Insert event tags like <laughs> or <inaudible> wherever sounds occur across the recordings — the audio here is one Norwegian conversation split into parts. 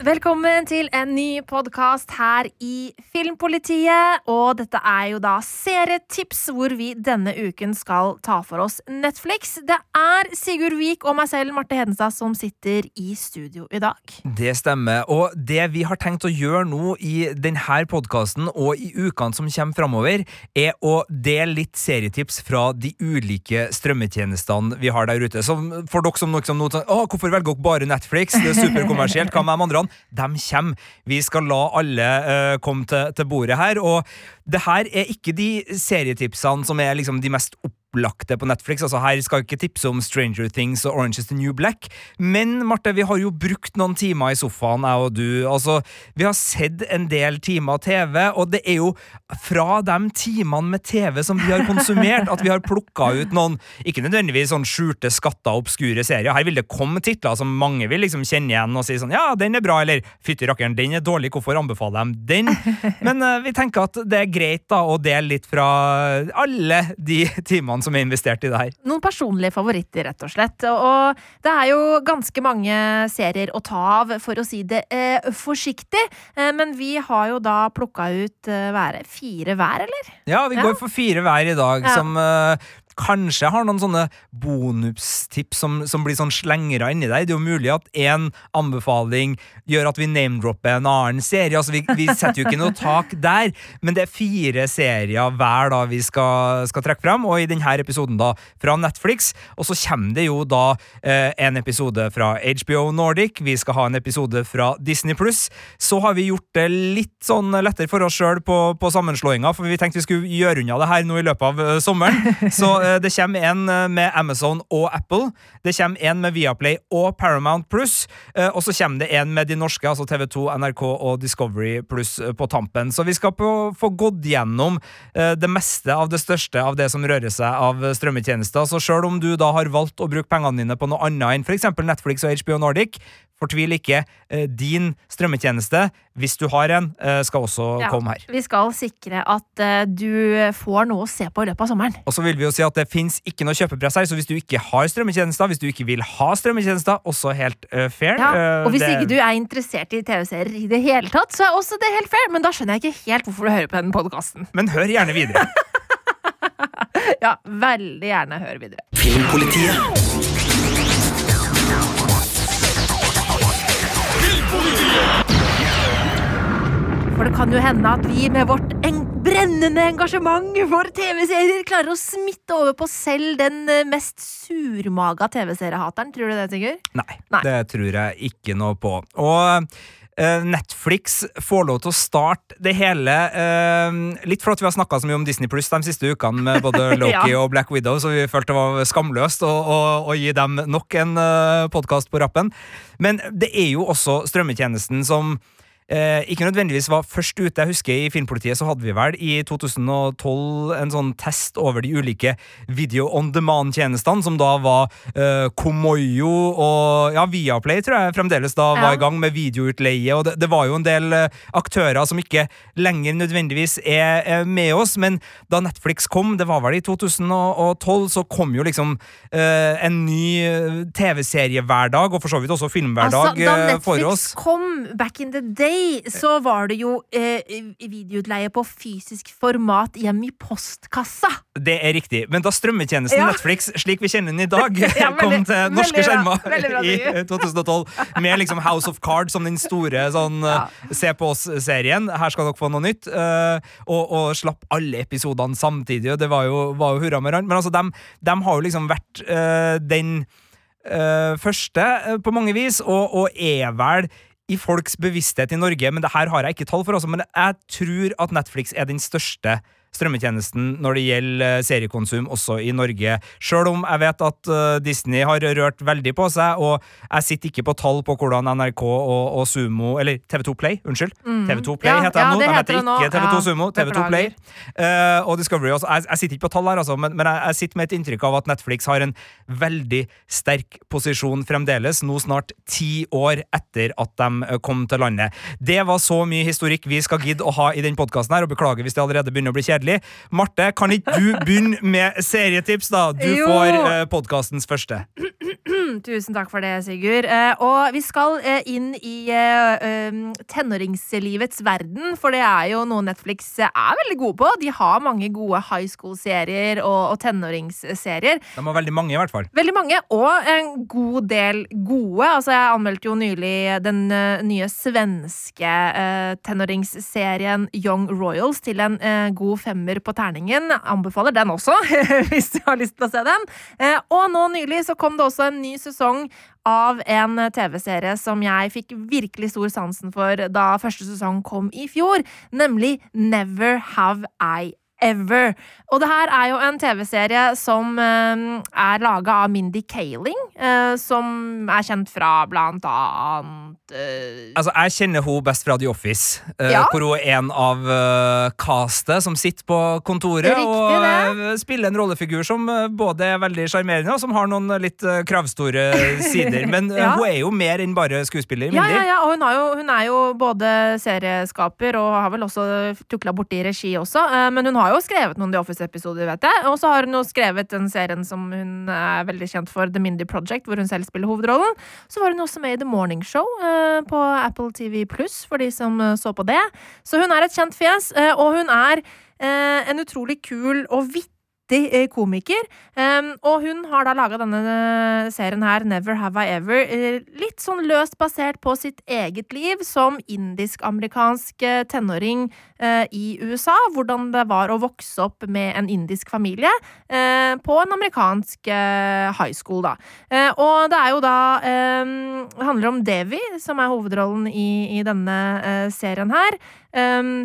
Velkommen til en ny podkast her i Filmpolitiet. Og dette er jo da serietips, hvor vi denne uken skal ta for oss Netflix. Det er Sigurd Vik og meg selv, Marte Hedenstad, som sitter i studio i dag. Det stemmer. Og det vi har tenkt å gjøre nå i denne podkasten og i ukene som kommer framover, er å dele litt serietips fra de ulike strømmetjenestene vi har der ute. Så for dere som liksom nå Å, hvorfor velger dere bare Netflix? Det er superkommersielt. Hva med de andre? De kommer. Vi skal la alle uh, komme til, til, bordet her. Og det her er ikke de serietipsene som er liksom de mest opp opplagte på Netflix. Altså Her skal jeg ikke tipse om Stranger Things og Orange is the New Black, men Marte, vi har jo brukt noen timer i sofaen, jeg og du. Altså, Vi har sett en del timer TV, og det er jo fra de timene med TV som vi har konsumert, at vi har plukka ut noen, ikke nødvendigvis sånn skjulte skatter, obskure serier. Her vil det komme titler som mange vil liksom kjenne igjen og si sånn ja, den er bra, eller fytti rakkeren, den er dårlig, hvorfor anbefaler de den? <laughs> Men uh, vi tenker at det er greit da å dele litt fra alle de timene som er investert i det her. Noen personlige favoritter, rett og slett. Og det er jo ganske mange serier å ta av, for å si det eh, forsiktig. Eh, men vi har jo da plukka ut eh, fire hver, eller? Ja, vi ja. går for fire hver i dag, ja. som eh, kanskje har noen sånne bonustips som, som blir sånn slengere inni deg. Det er jo mulig at én anbefaling gjør at vi name-dropper en annen serie. Altså, vi, vi, setter jo ikke noe tak der, men det er fire serier hver da vi skal, skal trekke frem, og i denne episoden da fra Netflix. Og så kommer det jo da eh, en episode fra HBO Nordic, vi skal ha en episode fra Disney Pluss. Så har vi gjort det litt sånn lettere for oss sjøl på, på sammenslåinga, for vi tenkte vi skulle gjøre unna det her nå i løpet av uh, sommeren. Så uh, det kommer en uh, med Amazon og Apple. Det kommer en med Viaplay og Paramount Pluss, og så kommer det en med de norske, altså TV2, NRK og Discovery pluss eh, på tampen. Så vi skal få gått gjennom eh, det meste av det største av det som rører seg av strømmetjenester. Så sjøl om du da har valgt å bruke pengene dine på noe annet enn f.eks. Netflix og HBO Nordic, Fortvil ikke. Eh, din strømmetjeneste, hvis du har en, eh, skal også ja, komme her. Vi skal sikre at eh, du får noe å se på i løpet av sommeren. Og så vil vi jo si at det fins ikke noe kjøpepress her, så hvis du ikke har strømmetjenester, hvis du ikke vil ha strømmetjenester, også helt uh, fair. Ja, og hvis det... ikke du er interessert i TV-serier i det hele tatt, så er også det helt fair, men da skjønner jeg ikke helt hvorfor du hører på denne podkasten. Men hør gjerne videre. <laughs> ja, veldig gjerne hør videre. Filmpolitiet For det kan jo hende at vi med vårt en brennende engasjement for TV-serier klarer å smitte over på selv den eh, mest surmaga TV-seriehateren. Tror du det, Sigurd? Nei, Nei, det tror jeg ikke noe på. Og Netflix får lov til å starte det hele uh, Litt for at vi har snakka så mye om Disney Pluss de siste ukene med både <laughs> Loki ja. og Black Widow, så vi følte det var skamløst å, å, å gi dem nok en uh, podkast på rappen. Men det er jo også strømmetjenesten som eh, ikke nødvendigvis var først ute. Jeg husker I Filmpolitiet så hadde vi vel i 2012 en sånn test over de ulike video on demand-tjenestene, som da var eh, Komoyo og ja, Viaplay, tror jeg fremdeles da var ja. i gang med videoutleie. og det, det, var jo en del eh, aktører som ikke lenger nødvendigvis er, er, med oss, men da Netflix kom, det var vel i 2012, så kom jo liksom eh, en ny eh, TV-seriehverdag, og for så vidt også filmhverdag altså, da for oss. kom back in the day så var det jo eh, videoutleie på fysisk format hjem i postkassa. Det er riktig, men da strømmetjenesten ja. Netflix, slik vi kjenner den i dag, <laughs> ja, kom til norske skjermer i 2012, <laughs> med liksom House of Cards som den store sånn ja. Eh, se på oss-serien, her skal dere få noe nytt, uh, og, og, slapp alle episodene samtidig, og det var jo, var jo hurra med rand. Men altså, de, de, har jo liksom vært uh, den Uh, første, på mange vis, og, og er vel i folks bevissthet i Norge, men det her har jeg ikke tall for, også, men jeg tror at Netflix er den største strømmetjenesten når det gjelder eh, seriekonsum også i Norge. Sjøl om jeg vet at eh, Disney har rørt veldig på seg, og jeg sitter ikke på tall på hvordan NRK og, og Sumo Eller TV2 Play, unnskyld. TV2 Play Ja, heter ja, nå. det De heter heter ikke TV2 Ja, Sumo, TV2 Play. Eh, og Discovery også. Jeg, jeg sitter ikke på tall her, altså, men, men jeg, jeg sitter med et inntrykk av at Netflix har en veldig sterk posisjon fremdeles, nå snart ti år etter at de kom til landet. Det var så mye historikk vi skal gidde å ha i den podkasten her, og beklager hvis det allerede begynner å bli kjedelig. Marte, kan ikke du begynne med serietips, da? Du Jo. får uh, podkastens første. Tusen takk for det, Sigurd. Eh, og vi skal eh, inn i eh, um, tenåringslivets verden, for det er jo noe Netflix er veldig gode på. De har mange gode high school-serier og, og tenåringsserier. De har veldig mange, i hvert fall. Veldig mange, og en god del gode. Altså, jeg anmeldte jo nylig den nye svenske tenåringsserien Young Royals til en god femmer på terningen. Anbefaler den også, <laughs> hvis du har lyst til å se den. Eh, og nå nylig så kom det også en ny sesong av en TV-serie som jeg fikk virkelig stor sansen for da første sesong kom i fjor, nemlig Never Have I Ever. Og det her er jo en TV-serie som eh, er laga av Mindy Kaling, eh, som er kjent fra blant annet uh... Altså, Jeg kjenner hun best fra The Office, eh, Ja. hvor hun er en av castet som sitter på kontoret Riktig og spiller en rollefigur som både er veldig sjarmerende og som har noen litt kravstore <laughs> sider. Men Ja. hun er jo mer enn bare skuespiller. Ja, ja, ja, og hun, har jo, hun er jo både serieskaper og har vel også tukla borti regi også. Men hun har jo skrevet noen The Office-episoder, vet jeg. Og så har hun jo skrevet den serien som hun er veldig kjent for, The Mindy Project, hvor hun selv spiller hovedrollen. Så var hun også med i The Morning Show eh, på Apple TV Pluss, for de som eh, så på det. Så hun er et kjent fjes, eh, og hun er eh, en utrolig kul og vittig eh, komiker. Og hun har da laga denne eh, serien her, Never Have I Ever, eh, litt sånn løst basert på sitt eget liv som indisk-amerikansk tenåring i USA. Hvordan det var å vokse opp med en indisk familie på en amerikansk high school, da. Og det er jo da Det handler om Devi, som er hovedrollen i, i denne serien her.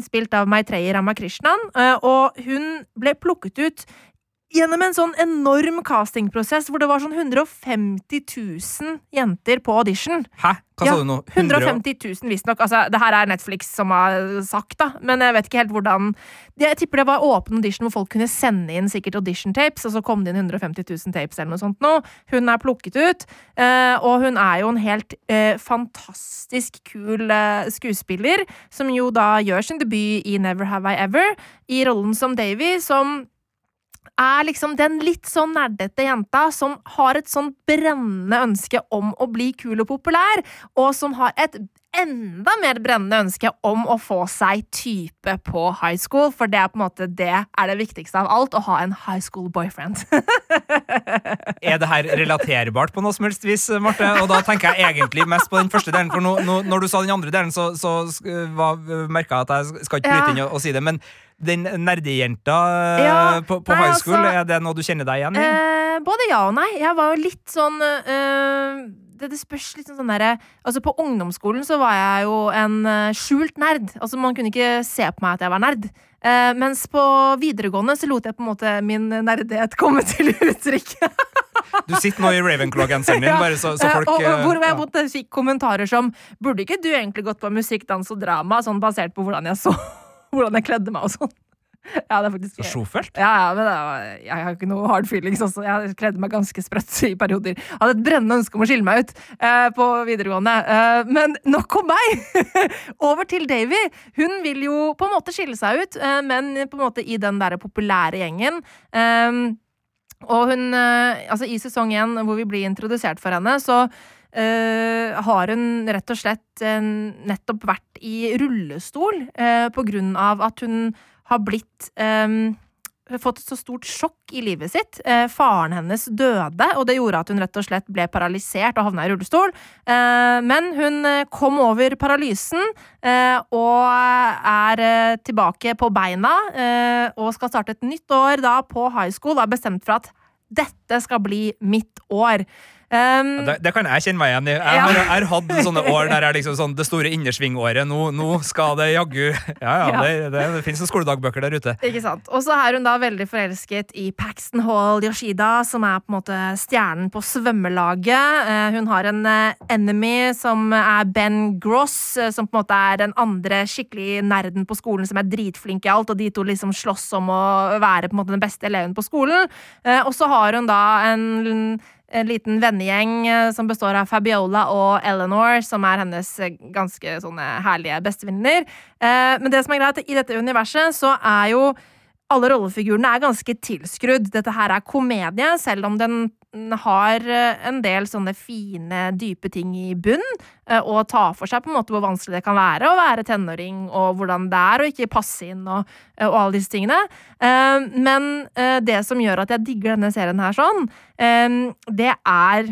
spilt av Maitreyi Ramakrishnan. og hun ble plukket ut gjennom en sånn enorm castingprosess hvor det var sånn 150 000 jenter på audition. Hæ? Hva Ja, sa du nå? 100 150 000, visstnok. Altså, det her er Netflix som har sagt, da. Men jeg vet ikke helt hvordan Jeg tipper det var åpen audition hvor folk kunne sende inn sikkert audition-tapes, og så kom det inn 150 000 tapes eller noe sånt nå. Hun er plukket ut, eh, og hun er jo en helt eh, fantastisk kul eh, skuespiller, som jo da gjør sin debut i Never Have I Ever, i rollen som Davy, som er liksom den litt sånn nerdete jenta som har et sånn brennende ønske om å bli kul og populær, og som har et enda mer brennende ønske om å få seg type på high school, for det er på en måte det er det viktigste av alt, å ha en high school boyfriend. <laughs> Er det her relaterbart på noe som helst vis, Marte? Og da tenker jeg egentlig mest på den første delen, for nå, nå, når du sa den andre delen, så, så merka jeg at jeg skal ikke bryte inn og, og si det, men den nerdejenta Ja, eh, på, på nei, high school, altså- er det noe du kjenner deg igjen i? Eh, både ja og nei. Jeg var jo litt sånn eh, det, det spørs litt sånn derre Altså, på ungdomsskolen så var jeg jo en eh, skjult nerd. Altså, man kunne ikke se på meg at jeg var nerd. Eh, mens på videregående så lot jeg på en måte min nerdighet komme <laughs> til uttrykk. Du sitter nå i Ravenclaw-genseren din, bare så, så Eh, folk og, og, hvor jeg måtte fikk kommentarer som Burde ikke du egentlig gått på musikk, dans og drama, sånn basert på hvordan jeg så Hvordan jeg kledde meg og sånn. <laughs> Ja, det er faktisk Så sjofelt. ja, ja, men det var, jeg har ikke noe hard feelings også. Jeg kledde meg ganske sprøtt i perioder. Jeg hadde et brennende ønske om å skille meg ut eh, på videregående. Eh, men nok om meg! <laughs> Over til Davy. Hun vil jo på en måte skille seg ut, eh, men på en måte i den der populære gjengen. Eh, og hun eh, Altså, i sesong én, hvor vi blir introdusert for henne, så eh, har hun rett og slett uh, nettopp vært i rullestol uh, på grunn av at hun har blitt um, fått så stort sjokk i livet sitt. Faren hennes døde, og det gjorde at hun rett og slett ble paralysert og havna i rullestol. Men hun kom over paralysen og er tilbake på beina og skal starte et nytt år da på high school og er bestemt for at dette skal bli mitt år. Um, Det, det kan jeg kjenne meg igjen i. Jeg har, jeg har hatt sånne år der jeg liksom sånn det store innersvingåret. Nå, nå skal det jaggu Ja, ja, Ja. det, det, det finnes noen skoledagbøker der ute. Ikke sant. Og så er hun da veldig forelsket i Paxton Hall Yoshida, som er på en måte stjernen på svømmelaget. Eh, Hun har en eh, enemy som er Ben Gross, eh, som på en måte er den andre skikkelig nerden på skolen som er dritflink i alt, og de to liksom slåss om å være på en måte den beste eleven på skolen. Og så har hun da en en liten vennegjeng eh, som består av Fabiola og Eleanor, som er hennes eh, ganske sånne herlige bestevenninner. Eh, Men det som er greit, i dette universet så er jo alle rollefigurene er ganske tilskrudd. Dette her er komedie, selv om den har eh, en del sånne fine, dype ting i bunn, eh, og tar for seg på en måte hvor vanskelig det kan være å være tenåring, og hvordan det er å ikke passe inn, og, eh, og alle disse tingene. Men det som gjør at jeg digger denne serien her sånn, det er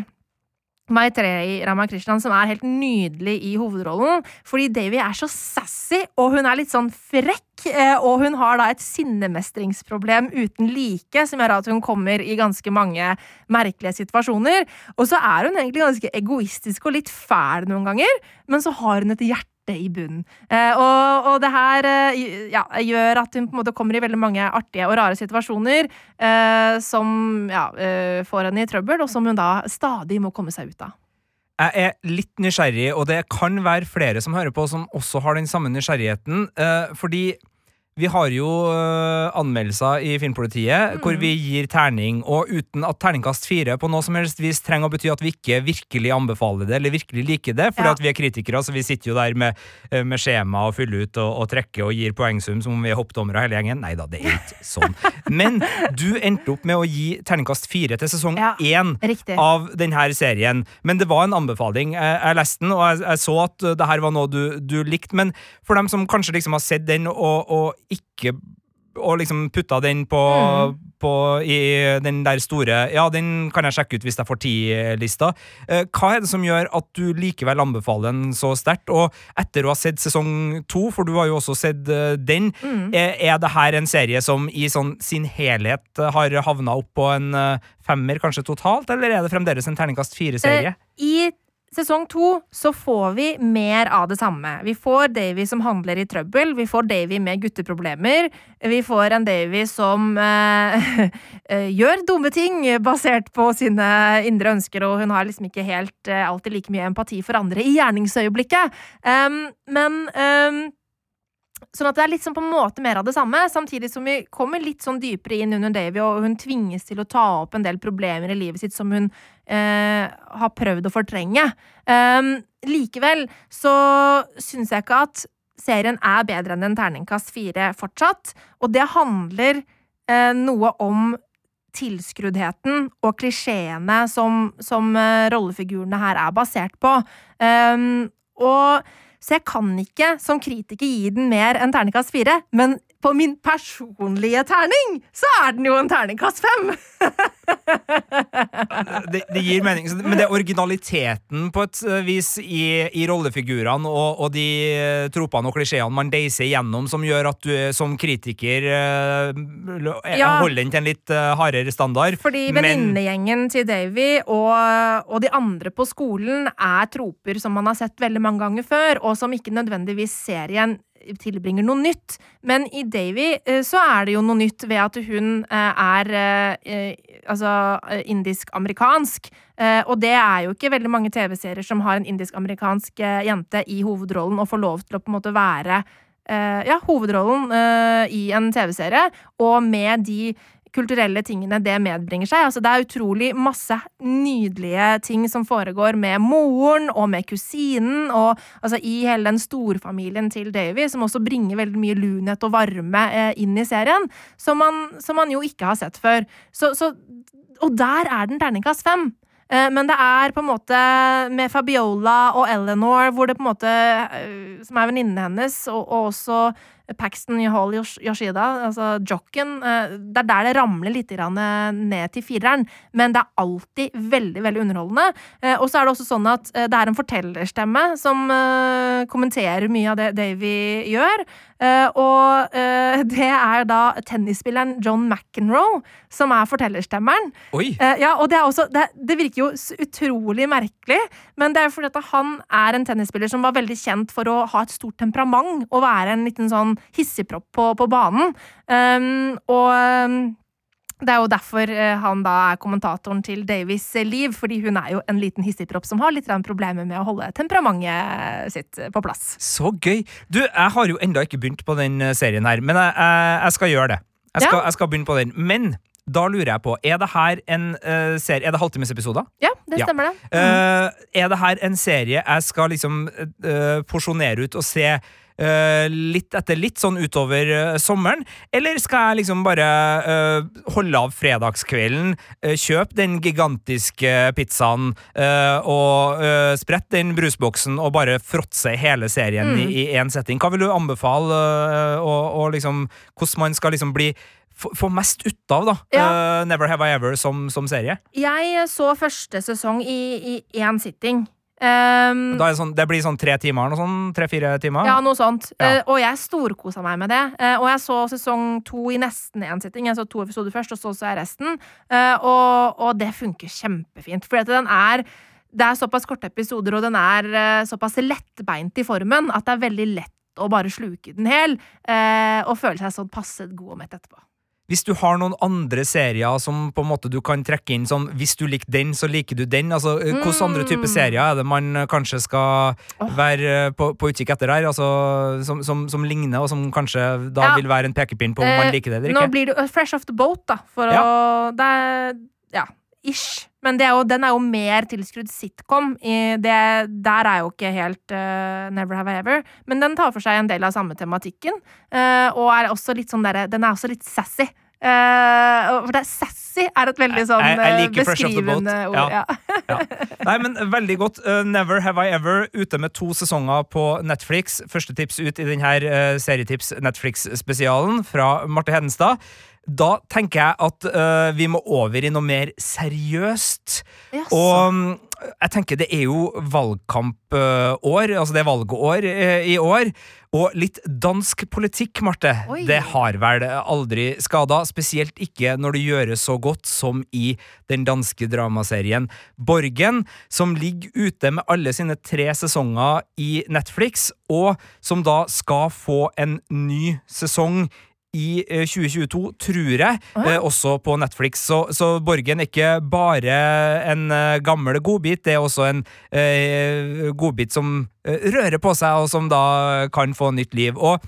Maitreyi Ramakrishnan, som er helt nydelig i hovedrollen. Fordi Davy er så sassy, og hun er litt sånn frekk. eh, Og hun har da et sinnemestringsproblem uten like, som gjør at hun kommer i ganske mange merkelige situasjoner. Og så er hun egentlig ganske egoistisk og litt fæl noen ganger, men så har hun et hjerte i bunnen. Eh, og, og det her eh, ja, gjør at hun på en måte kommer i veldig mange artige og rare situasjoner eh, som ja, eh, får henne i trøbbel, og som hun da stadig må komme seg ut av. Jeg er litt nysgjerrig, og det kan være flere som hører på som også har den samme nysgjerrigheten. eh, fordi vi har jo eh, anmeldelser i Filmpolitiet hvor vi gir terning, og uten at terningkast fire på noe som helst vis trenger å bety at vi ikke virkelig anbefaler det, eller virkelig liker det, fordi Ja. at vi er kritikere, så vi sitter jo der med, eh, med skjema og fyller ut og, og trekker og gir poengsum som om vi er hoppdommere hele gjengen. Nei da, det er ikke sånn. <laughs> Men du endte opp med å gi terningkast fire til sesong Ja. én Riktig. av denne serien. Men det var en anbefaling. Jeg, jeg leste den, og jeg, jeg så at det her var noe du, du likte. Men for dem som kanskje liksom har sett den og, og ikke og liksom putta den på, på i den der store Ja, den kan jeg sjekke ut hvis jeg får ti-lista. Eh, hva er det som gjør at du likevel anbefaler den så sterkt? Og etter å ha sett sesong to, for du har jo også sett uh, den, er, er det her en serie som i sånn sin helhet eh, har havna opp på en uh, femmer, kanskje totalt, eller er det fremdeles en terningkast fire-serie? Uh, I sesong to så får vi mer av det samme. Vi får Davy som handler i trøbbel, vi får Davy med gutteproblemer, vi får en Davy som eh, <laughs> eh, gjør dumme ting basert på sine indre ønsker, og hun har liksom ikke helt eh, alltid like mye empati for andre i gjerningsøyeblikket. Um, men um, Sånn at det er litt sånn på en måte mer av det samme, samtidig som vi kommer litt sånn dypere inn under Davy, og hun tvinges til å ta opp en del problemer i livet sitt som hun eh, har prøvd å fortrenge. Um, likevel så syns jeg ikke at serien er bedre enn en terningkast fire fortsatt, og det handler eh, noe om tilskruddheten og klisjeene som, som eh, rollefigurene her er basert på. Um, og så jeg kan ikke som kritiker gi den mer enn terningkast fire, men på min personlige terning så er den jo en terningkast fem! <laughs> det, det gir mening, men det er originaliteten på et eh, vis i, i rollefigurene og, og de eh, tropene og klisjeene man deiser igjennom, som gjør at du eh, som kritiker eh, Ja. holder den til en litt eh, hardere standard. Fordi venninnegjengen til Davy og, og de andre på skolen er troper som man har sett veldig mange ganger før, og som ikke nødvendigvis serien tilbringer noe nytt. Men i Davy eh, så er det jo noe nytt ved at hun eh, er eh, altså indisk-amerikansk. Og det er jo ikke veldig mange TV-serier som har en indisk-amerikansk jente i hovedrollen og får lov til å på en måte være ja, hovedrollen i en TV-serie, og med de kulturelle tingene det medbringer seg. Altså, det er utrolig masse nydelige ting som foregår med moren og med kusinen, og altså, i hele den storfamilien til Davy, som også bringer veldig mye lunhet og varme eh, inn i serien, som man, som man jo ikke har sett før. Så, så, og der er den terningkast fem. Eh, Men det er på en måte med Fabiola og Eleanor, hvor det på en måte eh, som er venninnene hennes, og, og også Paxton Hall Yosh- Yoshida, altså jocken, eh, det er der det ramler litt eh, ned til fireren, men det er alltid veldig veldig underholdende. Eh, Og så er det også sånn at det er en fortellerstemme som kommenterer mye av det Davy gjør. Og <laughs> det er da tennisspilleren John McEnroe som er fortellerstemmeren. Oi! Ja, og det, er også, det, det virker jo utrolig merkelig, men det er fordi at han er en tennisspiller som var veldig kjent for å ha et stort temperament og være en liten sånn hissigpropp på, på banen. Um, og um, det er jo derfor eh, han da er kommentatoren til Davies liv, fordi hun er jo en liten hissigpropp som har litt problemer med å holde temperamentet sitt eh, på plass. Så gøy! Du, jeg har jo enda ikke begynt på den eh, serien her, men jeg, jeg, jeg skal gjøre det. Jeg skal, Ja. jeg skal begynne på den. Men da lurer jeg på, er det her en uh, serie Er det halvtimesepisoder? Ja, det Ja. stemmer det. Uh, er det her en serie jeg skal liksom uh, porsjonere ut og se litt etter litt, sånn utover eh, sommeren? Eller skal jeg liksom bare eh, holde av fredagskvelden, kjøpe den gigantiske pizzaen eh, og sprette den brusboksen og bare fråtse hele serien i, i én setting? Hva vil du anbefale, eh, og, og liksom hvordan man skal liksom bli få mest ut av, da. Ja. Uh, Never Have I Ever som, som serie. Jeg så første sesong i, i én sitting. Um, sånn, det blir sånn tre timer, noe sånn? Tre-fire timer? Ja, noe sånt. Ja. Uh, og jeg storkosa meg med det. Uh, og jeg så sesong to i nesten én sitting. Jeg så to episoder først, og så så jeg resten. Uh, og, og det funker kjempefint. Fordi at den er det er såpass korte episoder, og den er såpass lettbeint i formen at det er veldig lett å bare sluke den hel og føle seg sånn passe god og mett etterpå. Hvis du har noen andre serier som på en måte du kan trekke inn sånn Hvis du liker den, så liker du den. Altså, eh, Hvilke andre typer serier er det man eh, kanskje skal oh. være eh, på, på utkikk etter her? Altså, som, som, som ligner, og som kanskje da Ja. vil være en pekepinn på om man Eh, liker det eller ikke? Nå blir det fresh off the boat, da, for Ja. å det Ja, ish. Men det er jo, den er jo mer tilskrudd sitcom. I det, der er jo ikke helt uh, Never Have I Ever. Men den tar for seg en del av samme tematikken. Uh, og er også litt sånn der, Den er også litt sassy. Uh, for det, sassy er et veldig sånn Jeg- jeg liker beskrivende ord. Ja. Ja. Nei, men Veldig godt. Uh, Never Have I Ever ute med to sesonger på Netflix. Første tips ut i denne uh, Serietips Netflix-spesialen fra Marte Hedenstad. Da tenker jeg at uh, vi må over i noe mer seriøst. Jaså. Og um, jeg tenker det er jo valgkampår, altså det er valgår uh, i år. Og litt dansk politikk, Marte, Oi. det har vel aldri skada. Spesielt ikke når det gjøres så godt som i den danske dramaserien Borgen, som ligger ute med alle sine tre sesonger i Netflix, og som da skal få en ny sesong i eh, 2022, tror jeg, eh, også på Netflix. Så, så Borgen er ikke bare en eh, gammel godbit, det er også en eh, godbit som eh, rører på seg, og som da kan få nytt liv. Og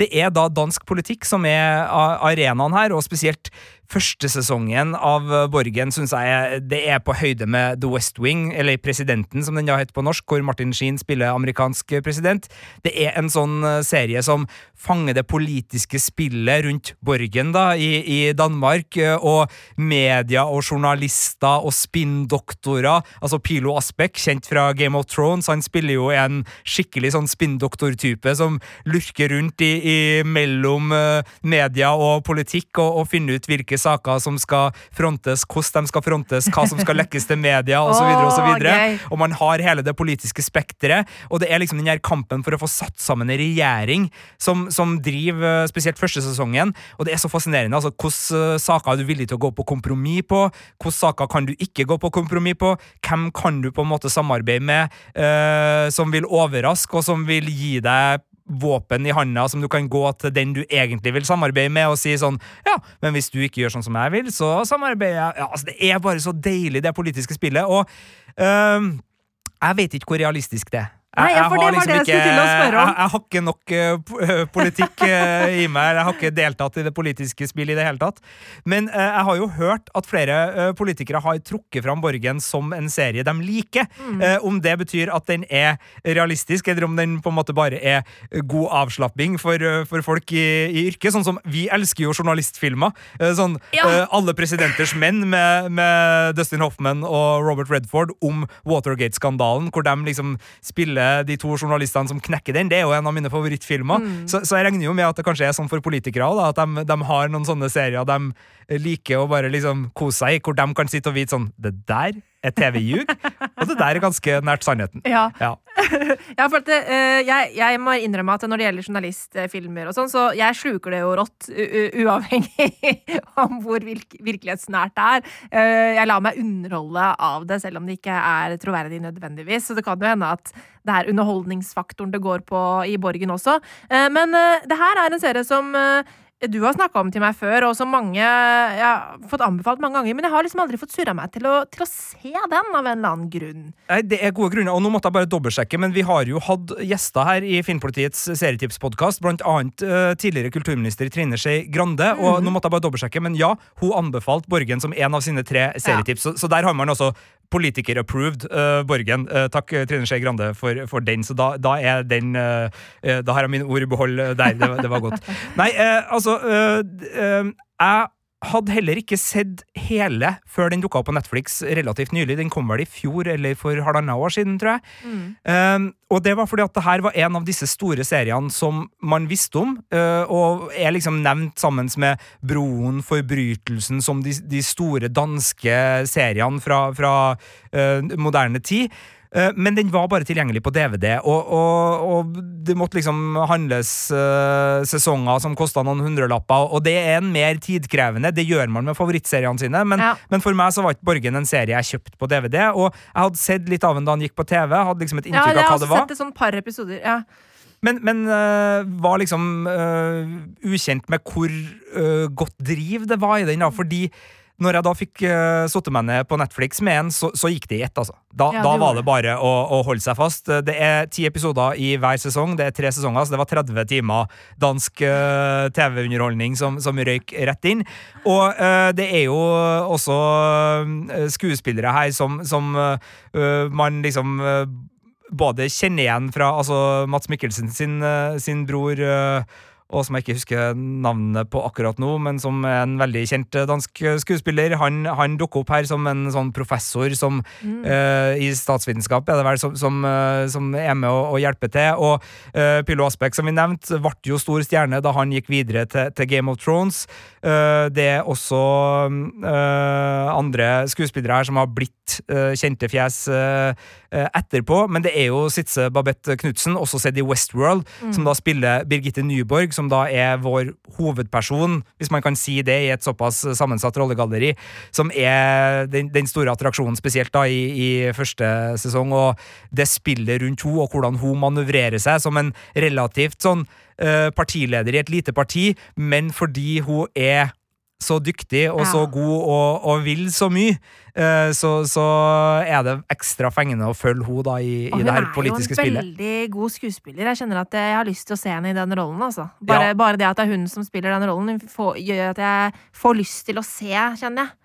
det er da dansk politikk som er arenaen her, og spesielt første sesongen av eh, Borgen syns jeg det er på høyde med The West Wing, eller Presidenten, som den da heter på norsk, hvor Martin Sheen spiller amerikansk president. Det er en sånn eh, serie som fanger det politiske spillet rundt Borgen da, i, i Danmark, eh, og media og journalister og spinndoktorer. Altså Pilo Aspek, kjent fra Game of Thrones, han spiller jo en skikkelig sånn spinndoktortype som lurker rundt i, i mellom media og politikk og, og finner ut hvilke saker som skal frontes, hvordan de skal frontes, hva som skal lekkes til media, osv. Og, så videre, Og man har hele det politiske spekteret, og det er liksom den her kampen for å få satt sammen en regjering som, som driver eh, spesielt første sesongen, og det er så fascinerende. altså Hvilke eh, saker er du villig til å gå på kompromiss på? Hvilke saker kan du ikke gå på kompromiss på? Hvem kan du på en måte samarbeide med uh, som vil overraske, og som vil gi deg våpen i handa som du kan gå til den du egentlig vil samarbeide med, og si sånn Ja, men hvis du ikke gjør sånn som jeg vil, så samarbeider jeg Ja, altså, det er bare så deilig, det politiske spillet, og øhm, jeg vet ikke hvor realistisk det er. Nei, ja, jeg for har det var det jeg. Jeg, har ikke nok uh, politikk uh, i meg. Jeg har ikke deltatt i det politiske spillet i det hele tatt. Men uh, jeg har jo hørt at flere politikere har trukket fram Borgen som en serie de liker. Mm. Om det betyr at den er realistisk, eller om den på en måte bare er god avslapping for, for folk i, i yrket. Sånn som vi elsker jo journalistfilmer. Sånn Ja. Alle presidenters menn med, med Dustin Hoffman og Robert Redford om Watergate-skandalen, hvor de liksom spiller spiller de to journalistene som knekker den, det er jo en av mine favorittfilmer. Mm. Så, så jeg regner jo med at det kanskje er sånn for politikere òg, at de, de har noen sånne serier de liker å bare liksom kose seg i, hvor de kan sitte og vite sånn Det der er TV-ljug, og det der er ganske nært sannheten. Ja. Ja. <laughs> Ja, for at, uh, jeg, jeg må innrømme at når det gjelder journalistfilmer og sånn, så jeg sluker det jo rått, uavhengig <laughs> om hvor virk virkelighetsnært det er. Uh, jeg lar meg underholde av det, selv om det ikke er troverdig nødvendigvis. Så det kan jo hende at det er underholdningsfaktoren det går på i Borgen også. Eh, men eh, det her er en serie som eh, du har snakka om til meg før, og som mange jeg har fått anbefalt mange ganger, men jeg har liksom aldri fått surra meg til å, til å se den, av en eller annen grunn. Nei, Det er gode grunner, og nå måtte jeg bare dobbeltsjekke, men vi har jo hatt gjester her i Filmpolitiets serietipspodkast, blant annet uh, tidligere kulturminister Trine Skei Grande, og nå måtte jeg bare dobbeltsjekke, men ja, hun anbefalte Borgen som en av sine tre serietips, så, så der har man også politiker-approved uh, Borgen. Uh, takk, eh, Trine Skei Grande, for, for den, så da, da er den uh, Da har jeg mine ord i behold eh, der. Det, det var godt. Nei, altså Jeg hadde heller ikke sett hele før den dukka opp på Netflix relativt nylig. Den kom vel i fjor eller for halvannet år siden, tror jeg. Um, og det var fordi at det her var en av disse store seriene som man visste om, uh, og er liksom nevnt sammen med Broen, Forbrytelsen, som de, de store danske seriene fra, fra uh, moderne tid. Uh, Men den var bare tilgjengelig på DVD, og, og, og det måtte liksom handles uh, sesonger som kosta noen hundrelapper, og det er en mer tidkrevende. Det gjør man med favorittseriene sine, men, Ja. men for meg så var ikke Borgen en serie jeg kjøpte på DVD, og jeg hadde sett litt av den da han gikk på TV, hadde liksom et inntrykk ja, av hva det var. sett et sånn par episoder. Ja. Men, men øh, var liksom øh, ukjent med hvor øh, godt driv det var i den, da, fordi når jeg da fikk uh, satt meg ned på Netflix med en, så, så gikk det i ett, altså. Da, Ja, da var det bare å, å holde seg fast. Det er ti episoder i hver sesong, det er tre sesonger, så det var 30 timer dansk uh, TV-underholdning som, som røyk rett inn. Og uh, det er jo også skuespillere her som, som man liksom både kjenner igjen fra altså Mats Mikkelsen sin, eh, sin bror, eh, og som jeg ikke husker navnet på akkurat nå, men som er en veldig kjent eh, dansk eh, skuespiller. Han, han dukker opp her som en sånn professor som, eh, i statsvitenskap, er det vel, som, som, uh, som er med å, å hjelpe til. Og uh, Pilo Aspek, som vi nevnte, ble jo stor stjerne da han gikk videre til, til Game of Thrones. Eh, det er også eh, andre skuespillere her som har blitt eh, kjente fjes eh, eh, etterpå, men det er jo Sitze Babette Knutsen, også sett i Westworld, som da spiller Birgitte Nyborg, som da er vår hovedperson, hvis man kan si det i et såpass sammensatt rollegalleri, som er den, den store attraksjonen, spesielt da i, i første sesong, og det spillet rundt henne, og hvordan hun manøvrerer seg som en relativt sånn eh, partileder i et lite parti, men fordi hun er så dyktig og så god og, og vil så mye, eh, så, så er det ekstra fengende å følge henne da i, i hun det her er jo en spillet. veldig god skuespiller. Jeg kjenner at jeg har lyst til å se henne i den rollen. Altså. Bare, Ja. bare det at det er hun som spiller den rollen, får, gjør at jeg får lyst til å se, kjenner jeg.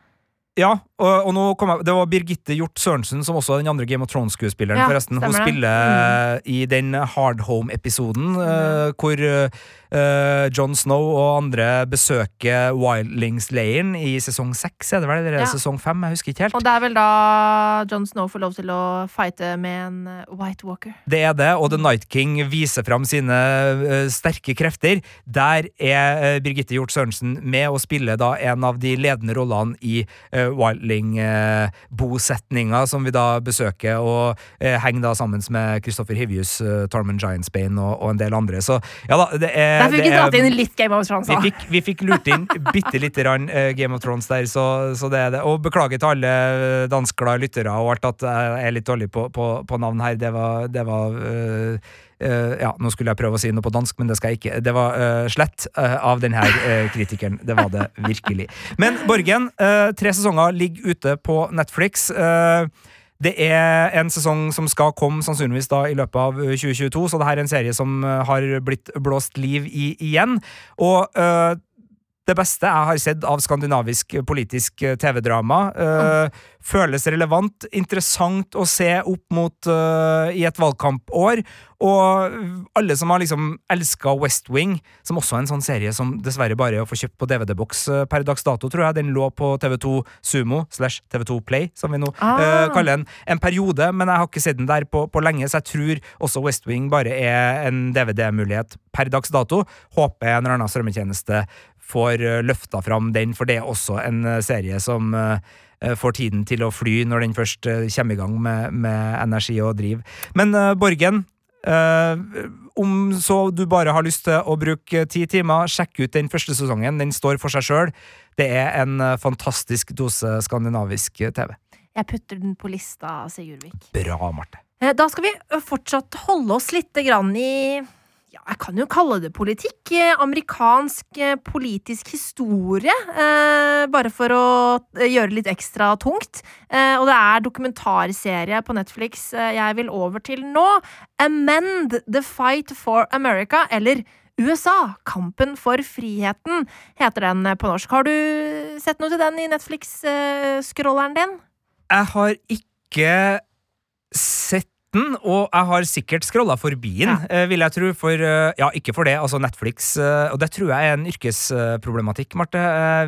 Ja, og, og jeg, det var Birgitte Hjort Sørensen, som også er den andre Game of Thrones-skuespilleren, Ja, forresten. Hun spiller mm. spiller i den Hard Home-episoden, eh, hvor uh, Jon Snow og andre besøker Wildlings-leiren i sesong seks, er det vel? Eller er Ja. sesong fem? Jeg husker ikke helt. Og det er vel da John Snow får lov til å fighte med en eh, White Walker. Det er det, og The Night King viser fram sine uh, sterke krefter. Der er uh, Birgitte Hjort Sørensen med å spille da en av de ledende rollene i uh, Wildling-bosetninga som vi da besøker, og eh, henger da sammen med Kristoffer Hivjus, uh, Tormund Giantsbane og, og en del andre. Så ja da, det er Der fikk vi dratt inn litt Game of Thrones. vi fikk, vi fikk lurt inn <laughs> bitte lite grann eh, Game of Thrones der, så, så det er det. Og beklager til alle eh, danskglade lyttere og alt at jeg er litt dårlig på, på, på navn her. Det var, det var eh, eh, Ja, nå skulle jeg prøve å si noe på dansk, men det skal jeg ikke. Det var uh, slett uh, av denne uh, kritikeren. Det var det virkelig. Men Borgen, eh, tre sesonger ligger ute på Netflix. Eh, det er en sesong som skal komme sannsynligvis da i løpet av eh, 2022, så det her er en serie som eh, har blitt blåst liv i igjen. Og eh, det beste jeg har sett av skandinavisk politisk eh, TV-drama. Eh, føles relevant, interessant å se opp mot uh, i et valgkampår. Og alle som har liksom elska West Wing, som også er en sånn serie som dessverre bare er å få kjøpt på DVD-boks per dags dato, tror jeg. Den lå på TV2 Sumo slash TV2 Play, som vi nå Ah. uh, kaller den, en periode. Men jeg har ikke sett den der på, på lenge, så jeg tror også West Wing bare er en DVD-mulighet per dags dato. Håper en eller annen strømmetjeneste får eh, løfta fram den, for det er også en eh, serie som eh, får tiden til å fly når den først kommer i gang med, med energi og driv. Men Borgen, om så du bare har lyst til å bruke ti timer, sjekk ut den første sesongen. Den står for seg sjøl. Det er en fantastisk dose skandinavisk TV. Jeg putter den på lista, Sigurdvik. Bra, Marte. Da skal vi fortsatt holde oss litt grann i ja, jeg kan jo kalle det politikk. Eh, Amerikansk eh, politisk historie. Eh, bare for å eh, gjøre det litt ekstra tungt. Eh, og det er dokumentarserie på Netflix jeg vil over til nå. Amend the Fight for America, eller USA, kampen for friheten, heter den på norsk. Har du sett noe til den i Netflix-scrolleren din? Jeg har ikke sett og jeg har sikkert scrolla forbi den, eh, vil jeg tro. For, eh, ja, ikke for det, altså Netflix eh, Og det tror jeg er en yrkesproblematikk, Marte.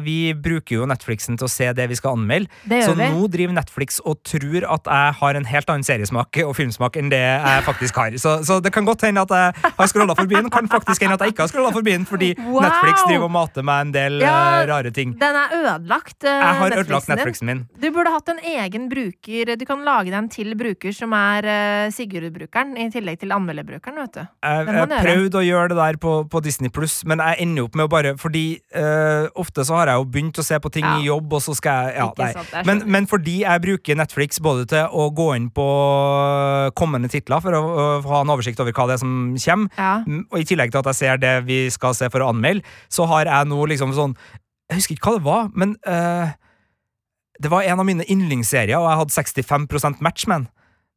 Vi bruker jo Netflixen til å se det vi skal anmelde. Det Så vi. nå driver Netflix og tror at jeg har en helt annen seriesmak og filmsmak enn det jeg faktisk har. Så, så det kan godt hende at jeg har scrolla forbi den, kan faktisk hende at jeg ikke har scrolla forbi den, fordi Wow! Netflix driver og mater meg en del Ja, rare ting. Den er ødelagt. uh, Jeg har ødelagt Netflixen din. Netflixen min. Du burde hatt en egen bruker. Du kan lage deg en til bruker som er uh, Sigurd-brukeren, i tillegg til anmelderbrukeren, vet du. Jeg, har prøvde å gjøre det der på, på Disney Pluss, men jeg ender opp med å bare Fordi uh, ofte så har jeg jo begynt å se på ting Ja. i jobb, og så skal jeg ja, Ikke nei. sant, jeg Men, men fordi jeg bruker Netflix både til å gå inn på kommende titler for å, å ha en oversikt over hva det er som kommer, Ja. og i tillegg til at jeg ser det vi skal se for å anmelde, så har jeg nå liksom sånn Jeg husker ikke hva det var, men uh, det var en av mine yndlingsserier, og jeg hadde 65% match med den.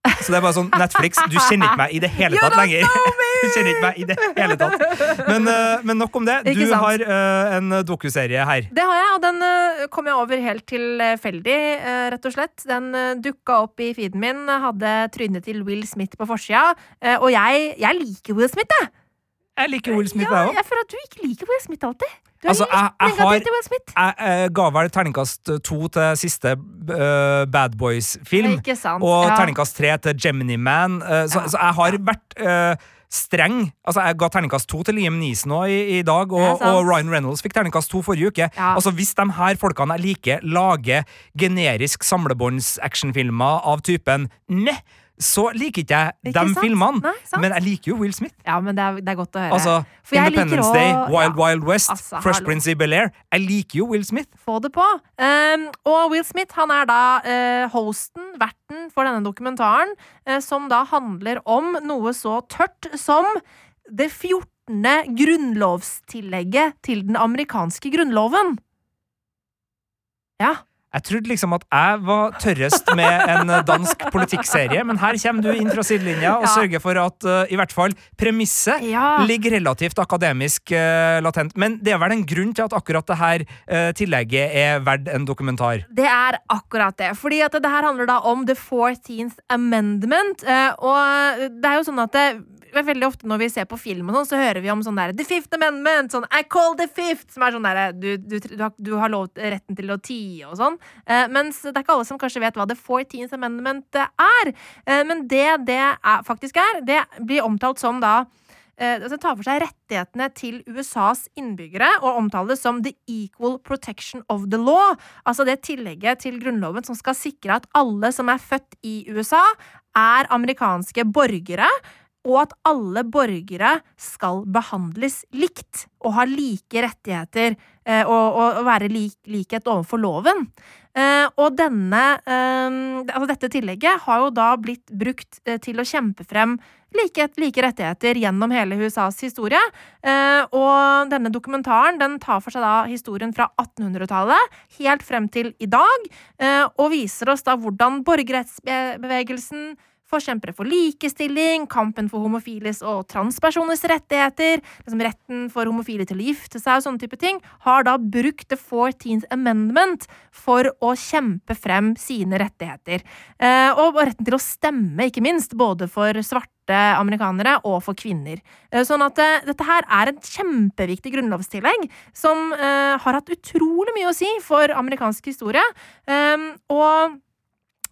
Så det er bare sånn, Netflix, du kjenner ikke meg i det hele tatt lenger. <laughs> Du kjenner ikke meg i det hele tatt. Men, eh, men nok om det. Du har uh, en dokuserie her. Det har jeg, og den uh, kom jeg over helt tilfeldig, uh, rett og slett. Den uh, dukka opp i feeden min, hadde trynet til Will Smith på forsida. og jeg, jeg liker Will Smith, jeg! Jeg liker Will Smith, ja, jeg òg. jeg føler at du ikke liker Will Smith alltid. Du Altså, jeg, jeg, har, til Will Smith. jeg eh, ga vel terningkast to til siste uh, Bad Boys-film. Og ja. terningkast tre til Gemini Man. Uh, så, Ja. så jeg har vært uh, streng. Altså, Jeg ga terningkast to til Liam Neeson i, i dag, og, og Ryan Reynolds fikk terningkast to forrige uke. Ja. Altså Hvis de her folkene jeg liker, lager generisk samlebånds-actionfilmer av typen ne, så liker ikke jeg de filmene. Nei. Men jeg liker jo Will Smith. Ja, men det er, det er godt å høre. Altså, For jeg liker Independence også- Day, Wild ja. Wild West, Altså, Fresh hallo. Prince i Bel-Air. Jeg liker jo Will Smith. Få det på. Um, og Will Smith han er da uh, hosten, verten, for denne dokumentaren, uh, som da handler om noe så tørt som det 14. grunnlovstillegget til den amerikanske grunnloven. Ja. Jeg trodde liksom at jeg var tørrest med en dansk politikkserie, men her kommer du inn fra sidelinja og Ja. sørger for at uh, i hvert fall premisset ja. ligger relativt akademisk uh, latent. Men det er vel en grunn til at akkurat det her uh, tillegget er verdt en dokumentar. Det er akkurat det. Fordi at det her handler da om The Four Teens Amendment. Og det er jo sånn at det, veldig ofte når vi ser på film, og sånn, så hører vi om sånn der The Fifth Amendment. Sånn I call the fifth. Som er sånn der du, du, du, har, lov, retten til å tie og sånn. Eh, mens det er ikke alle som kanskje vet hva The 14th Amendment er. Eh, men det det er, faktisk er, det blir omtalt som da eh, altså, Det tar for seg rettighetene til USAs innbyggere og omtales som the equal protection of the law. Altså det tillegget til Grunnloven som skal sikre at alle som er født i USA, er amerikanske borgere. Og at alle borgere skal behandles likt og ha like rettigheter eh, og, og, være lik, likhet overfor loven. Eh, og denne, eh, altså dette tillegget har jo da blitt brukt til å kjempe frem like, like rettigheter gjennom hele USAs historie. Og denne dokumentaren den tar for seg da historien fra 1800-tallet helt frem til i dag, og viser oss da hvordan borgerrettsbevegelsen forkjempere for likestilling, kampen for homofiles og transpersoners rettigheter, liksom retten for homofile til å gifte seg og sånne type ting, har da brukt The 14th Amendment for å kjempe frem sine rettigheter. Eh, og retten til å stemme, ikke minst, både for svarte amerikanere og for kvinner. Eh, sånn at eh, dette her er et kjempeviktig grunnlovstillegg som har hatt utrolig mye å si for amerikansk historie. Og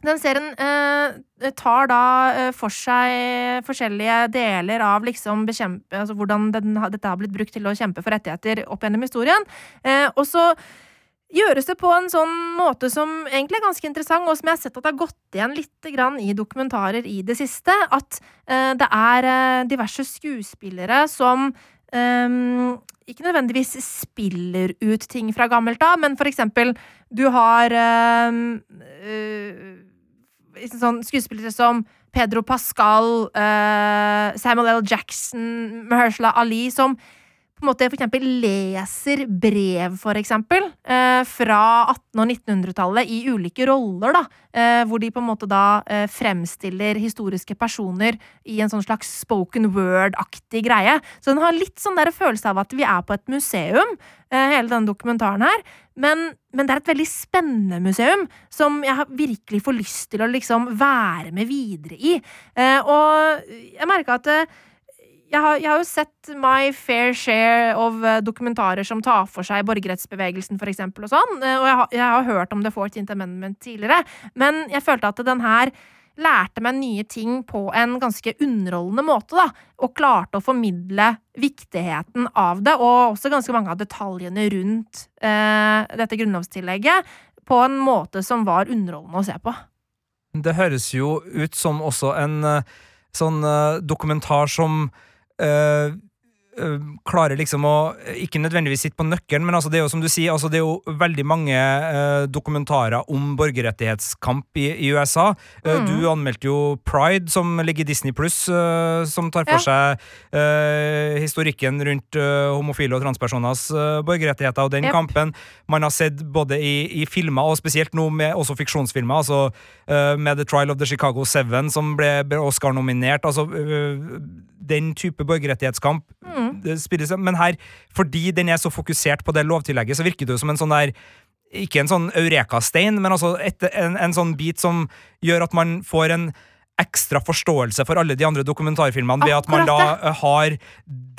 den serien eh, tar da eh, for seg forskjellige deler av liksom bekjempe, altså hvordan den, dette har blitt brukt til å kjempe for rettigheter opp gjennom historien. Eh, og så gjøres det på en sånn måte som egentlig er ganske interessant, og som jeg har sett at det har gått igjen litt i dokumentarer i det siste. At eh, det er eh, diverse skuespillere som Um, ikke nødvendigvis spiller ut ting fra gammelt av, men for eksempel, du har um, uh, sånn skuespillere som Pedro Pascal, uh, Samuel L. Jackson, Mahershala Ali, som på en måte eksempel leser brev, eksempel, eh, fra 1800- og 1900-tallet i ulike roller, da, eh, hvor de på en måte da eh, fremstiller historiske personer i en sånn slags spoken word-aktig greie. Så den har litt sånn der følelse av at vi er på et museum, eh, hele denne dokumentaren her. Men, men, det er et veldig spennende museum som jeg virkelig får lyst til å liksom være med videre i. Eh, og jeg merka at eh, jeg har, jeg har, jo sett my fair share of uh, dokumentarer som tar for seg borgerrettsbevegelsen, for eksempel, og sånn, uh, og jeg har, jeg har, hørt om The Fourteenth Amendment tidligere, men jeg følte at den her lærte meg nye ting på en ganske underholdende måte, da, og klarte å formidle viktigheten av det, og også ganske mange av detaljene rundt eh, dette grunnlovstillegget, på en måte som var underholdende å se på. Det høres jo ut som også en sånn dokumentar som uh, klarer liksom å ikke nødvendigvis sitte på nøkkelen, men altså det er jo som du sier, altså det er jo veldig mange uh, dokumentarer om borgerrettighetskamp i, i USA. Uh, mm. Du anmeldte jo Pride, som ligger i Disney pluss, uh, som tar for ja. seg historikken rundt homofile og transpersoners borgerrettigheter, og den yep. kampen man har sett både i, i, filmer, og spesielt nå med også fiksjonsfilmer, altså med The Trial of the Chicago Seven, som ble, ble Oscar-nominert. altså den type borgerrettighetskamp mm. Spilles, men her, fordi den er så fokusert på det lovtillegget, så virker det jo som en sånn der ikke en sånn eureka-stein, men altså et, en, en, sånn bit som gjør at man får en ekstra forståelse for alle de andre dokumentarfilmene ved at man da eh, har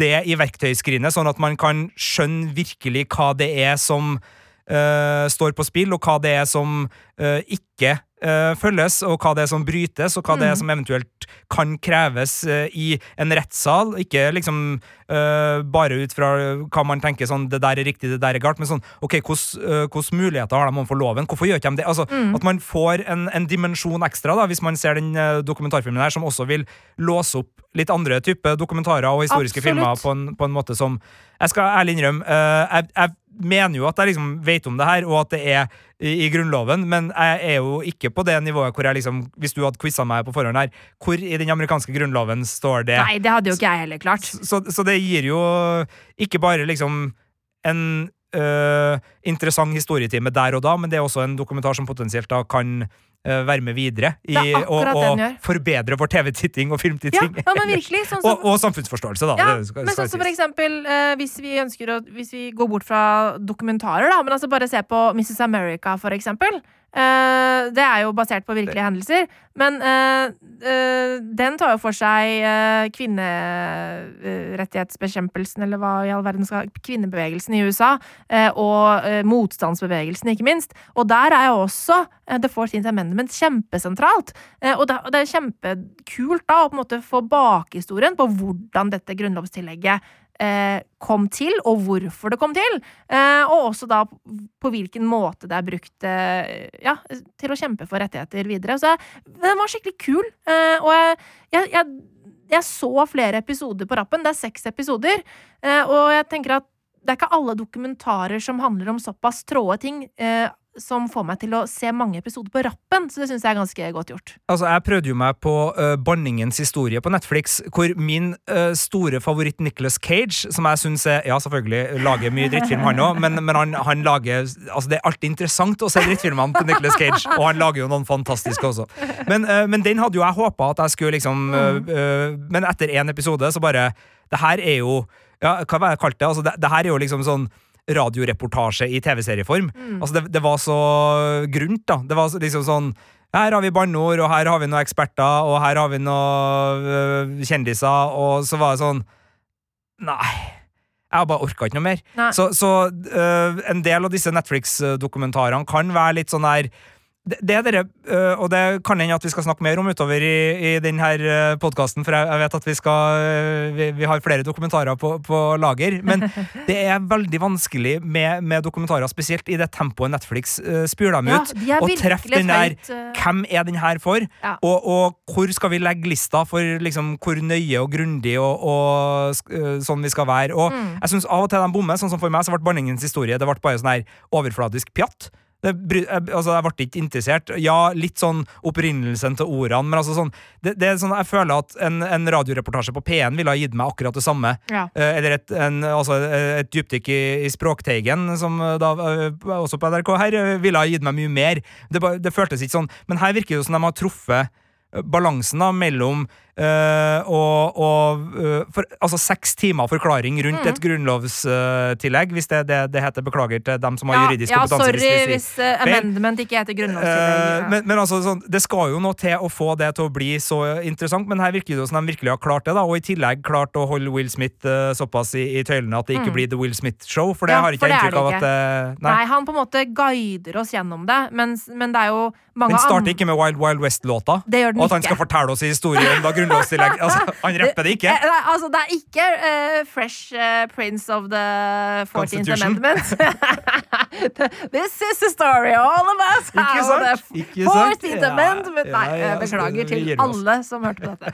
det i verktøyskrinet, sånn at man kan skjønne virkelig hva det er som uh, står på spill, og hva det er som uh, ikke uh, følges, og hva det er som brytes, og hva mm. det er mm. som eventuelt kan kreves uh, i en rettssal. Ikke liksom uh, bare ut fra hva man tenker sånn det der er riktig, det der er galt, men sånn ok, hvilke muligheter har de overfor loven? Hvorfor gjør ikke de det? Altså, mm. At man får en, en, dimensjon ekstra, da, hvis man ser den dokumentarfilmen her, som også vil låse opp litt andre type dokumentarer og historiske Absolutt. filmer på en, på en, måte som Jeg skal ærlig innrømme, jeg, jeg mener jo at jeg liksom vet om det her, og at det er i, i, Grunnloven, men jeg er jo ikke på det nivået hvor jeg liksom Hvis du hadde quiza meg på forhånd her, hvor i den amerikanske grunnloven står det? Nei, det hadde jo ikke jeg heller klart. Så, så, så det gir jo ikke bare liksom en øh, interessant historietime der og da, men det er også en dokumentar som potensielt da kan være med videre i å forbedre vår TV-titting og filmtitting. Ja, ja, virkelig, <laughs> sånn som, og, og, samfunnsforståelse, da. Ja, skal, men sånn som for eksempel uh, hvis vi ønsker å Hvis vi går bort fra dokumentarer, da, men altså bare se på Mrs. America, for eksempel. Uh, det er jo basert på virkelige hendelser, men uh, uh, den tar jo for seg kvinnerettighetsbekjempelsen, eller hva i all verden skal Kvinnebevegelsen i USA, og motstandsbevegelsen, ikke minst. Og der er jo også The Fourteenth Amendment kjempesentralt. og det, det er kjempekult da å på en måte få bakhistorien på hvordan dette grunnlovstillegget kom til, og hvorfor det kom til. Eh, og også da på hvilken måte det er brukt eh, ja, til å kjempe for rettigheter videre. Så den var skikkelig kul. Eh, og jeg, jeg, jeg, jeg, så flere episoder på rappen. Det er seks episoder. Eh, og jeg tenker at det er ikke alle dokumentarer som handler om såpass tråde ting, eh, som får meg til å se mange episoder på rappen, så det syns jeg er ganske godt gjort. Altså, Jeg prøvde jo meg på uh, Banningens historie på Netflix, hvor min uh, store favoritt Nicholas Cage, som jeg syns er Ja, selvfølgelig lager mye drittfilm, han òg, men, men han, han, lager Altså, det er alltid interessant å se drittfilmene til Nicholas Cage, og han lager jo noen fantastiske også. Men, uh, men den hadde jo jeg håpa at jeg skulle liksom Men etter én episode, så bare Det her er jo Ja, hva var det jeg kalte det? Altså, det, det her er jo liksom sånn radioreportasje i TV-serieform. Mm. Altså, det, det, var så grunt, da. Det var liksom sånn her har vi banneord, og her har vi noen eksperter, og her har vi noen øh, kjendiser, og så var det sånn Nei. Jeg bare orka ikke noe mer. Nei. Så, så øh, en del av disse Netflix-dokumentarene kan være litt sånn her det, er dere, øh, og det kan hende at vi skal snakke mer om utover i, i denne øh, podkasten, for jeg, vet at vi skal øh, vi, vi har flere dokumentarer på, på, lager. Men <laughs> det er veldig vanskelig med, med dokumentarer, spesielt i det tempoet Netflix spyr dem ut. Ja, og treffe den der Hvem er den her for? Ja. Og, og, hvor skal vi legge lista for liksom, hvor nøye og grundig og, og sånn vi skal være? Og mm. jeg syns av og til de bommer. Sånn som for meg så ble Banningens historie Det ble bare sånn her overfladisk pjatt. Det, altså, jeg ble ikke interessert. Ja, litt sånn opprinnelsen til ordene, men altså sånn, det, det er sånn Jeg føler at en, en radioreportasje på P1 ville ha gitt meg akkurat det samme. Ja. Eh, eller et, en, altså, et dypdykk i, i Språkteigen, som eh, da eh, også på NRK her, eh, ville ha gitt meg mye mer. Det, det føltes ikke sånn. Men her virker det som de har truffet balansen da mellom Uh, og, og uh, for, altså seks timer forklaring rundt mm. et grunnlovstillegg, uh, hvis det, det, det, heter. Beklager til dem som har ja, juridisk ja, kompetanse. Sorry hvis, hvis amendment ikke heter grunnlovstillegg. Ja. Men, men, altså, sånn, det skal jo noe til å få det til å bli så interessant, men her virker det som de virkelig har klart det. da, Og i tillegg klart å holde Will Smith såpass i, i, tøylene at det ikke mm. blir The Will Smith-show. For det ja, har ikke jeg inntrykk av at nei. nei. han på en måte guider oss gjennom det, men, men det er jo mange Den starter ikke med Wild Wild West-låta, og at han skal fortelle oss historien <laughs> da grunnlovstillegg. <laughs> altså Han rapper det ikke? Nei, altså, det er ikke uh, Fresh uh, Prince of the 14th Amendment. <laughs> This is the story all of us Ikke sant? Ikke sant? 14th ja, Amendment. Nei, ja, ja, beklager til alle som hørte på dette.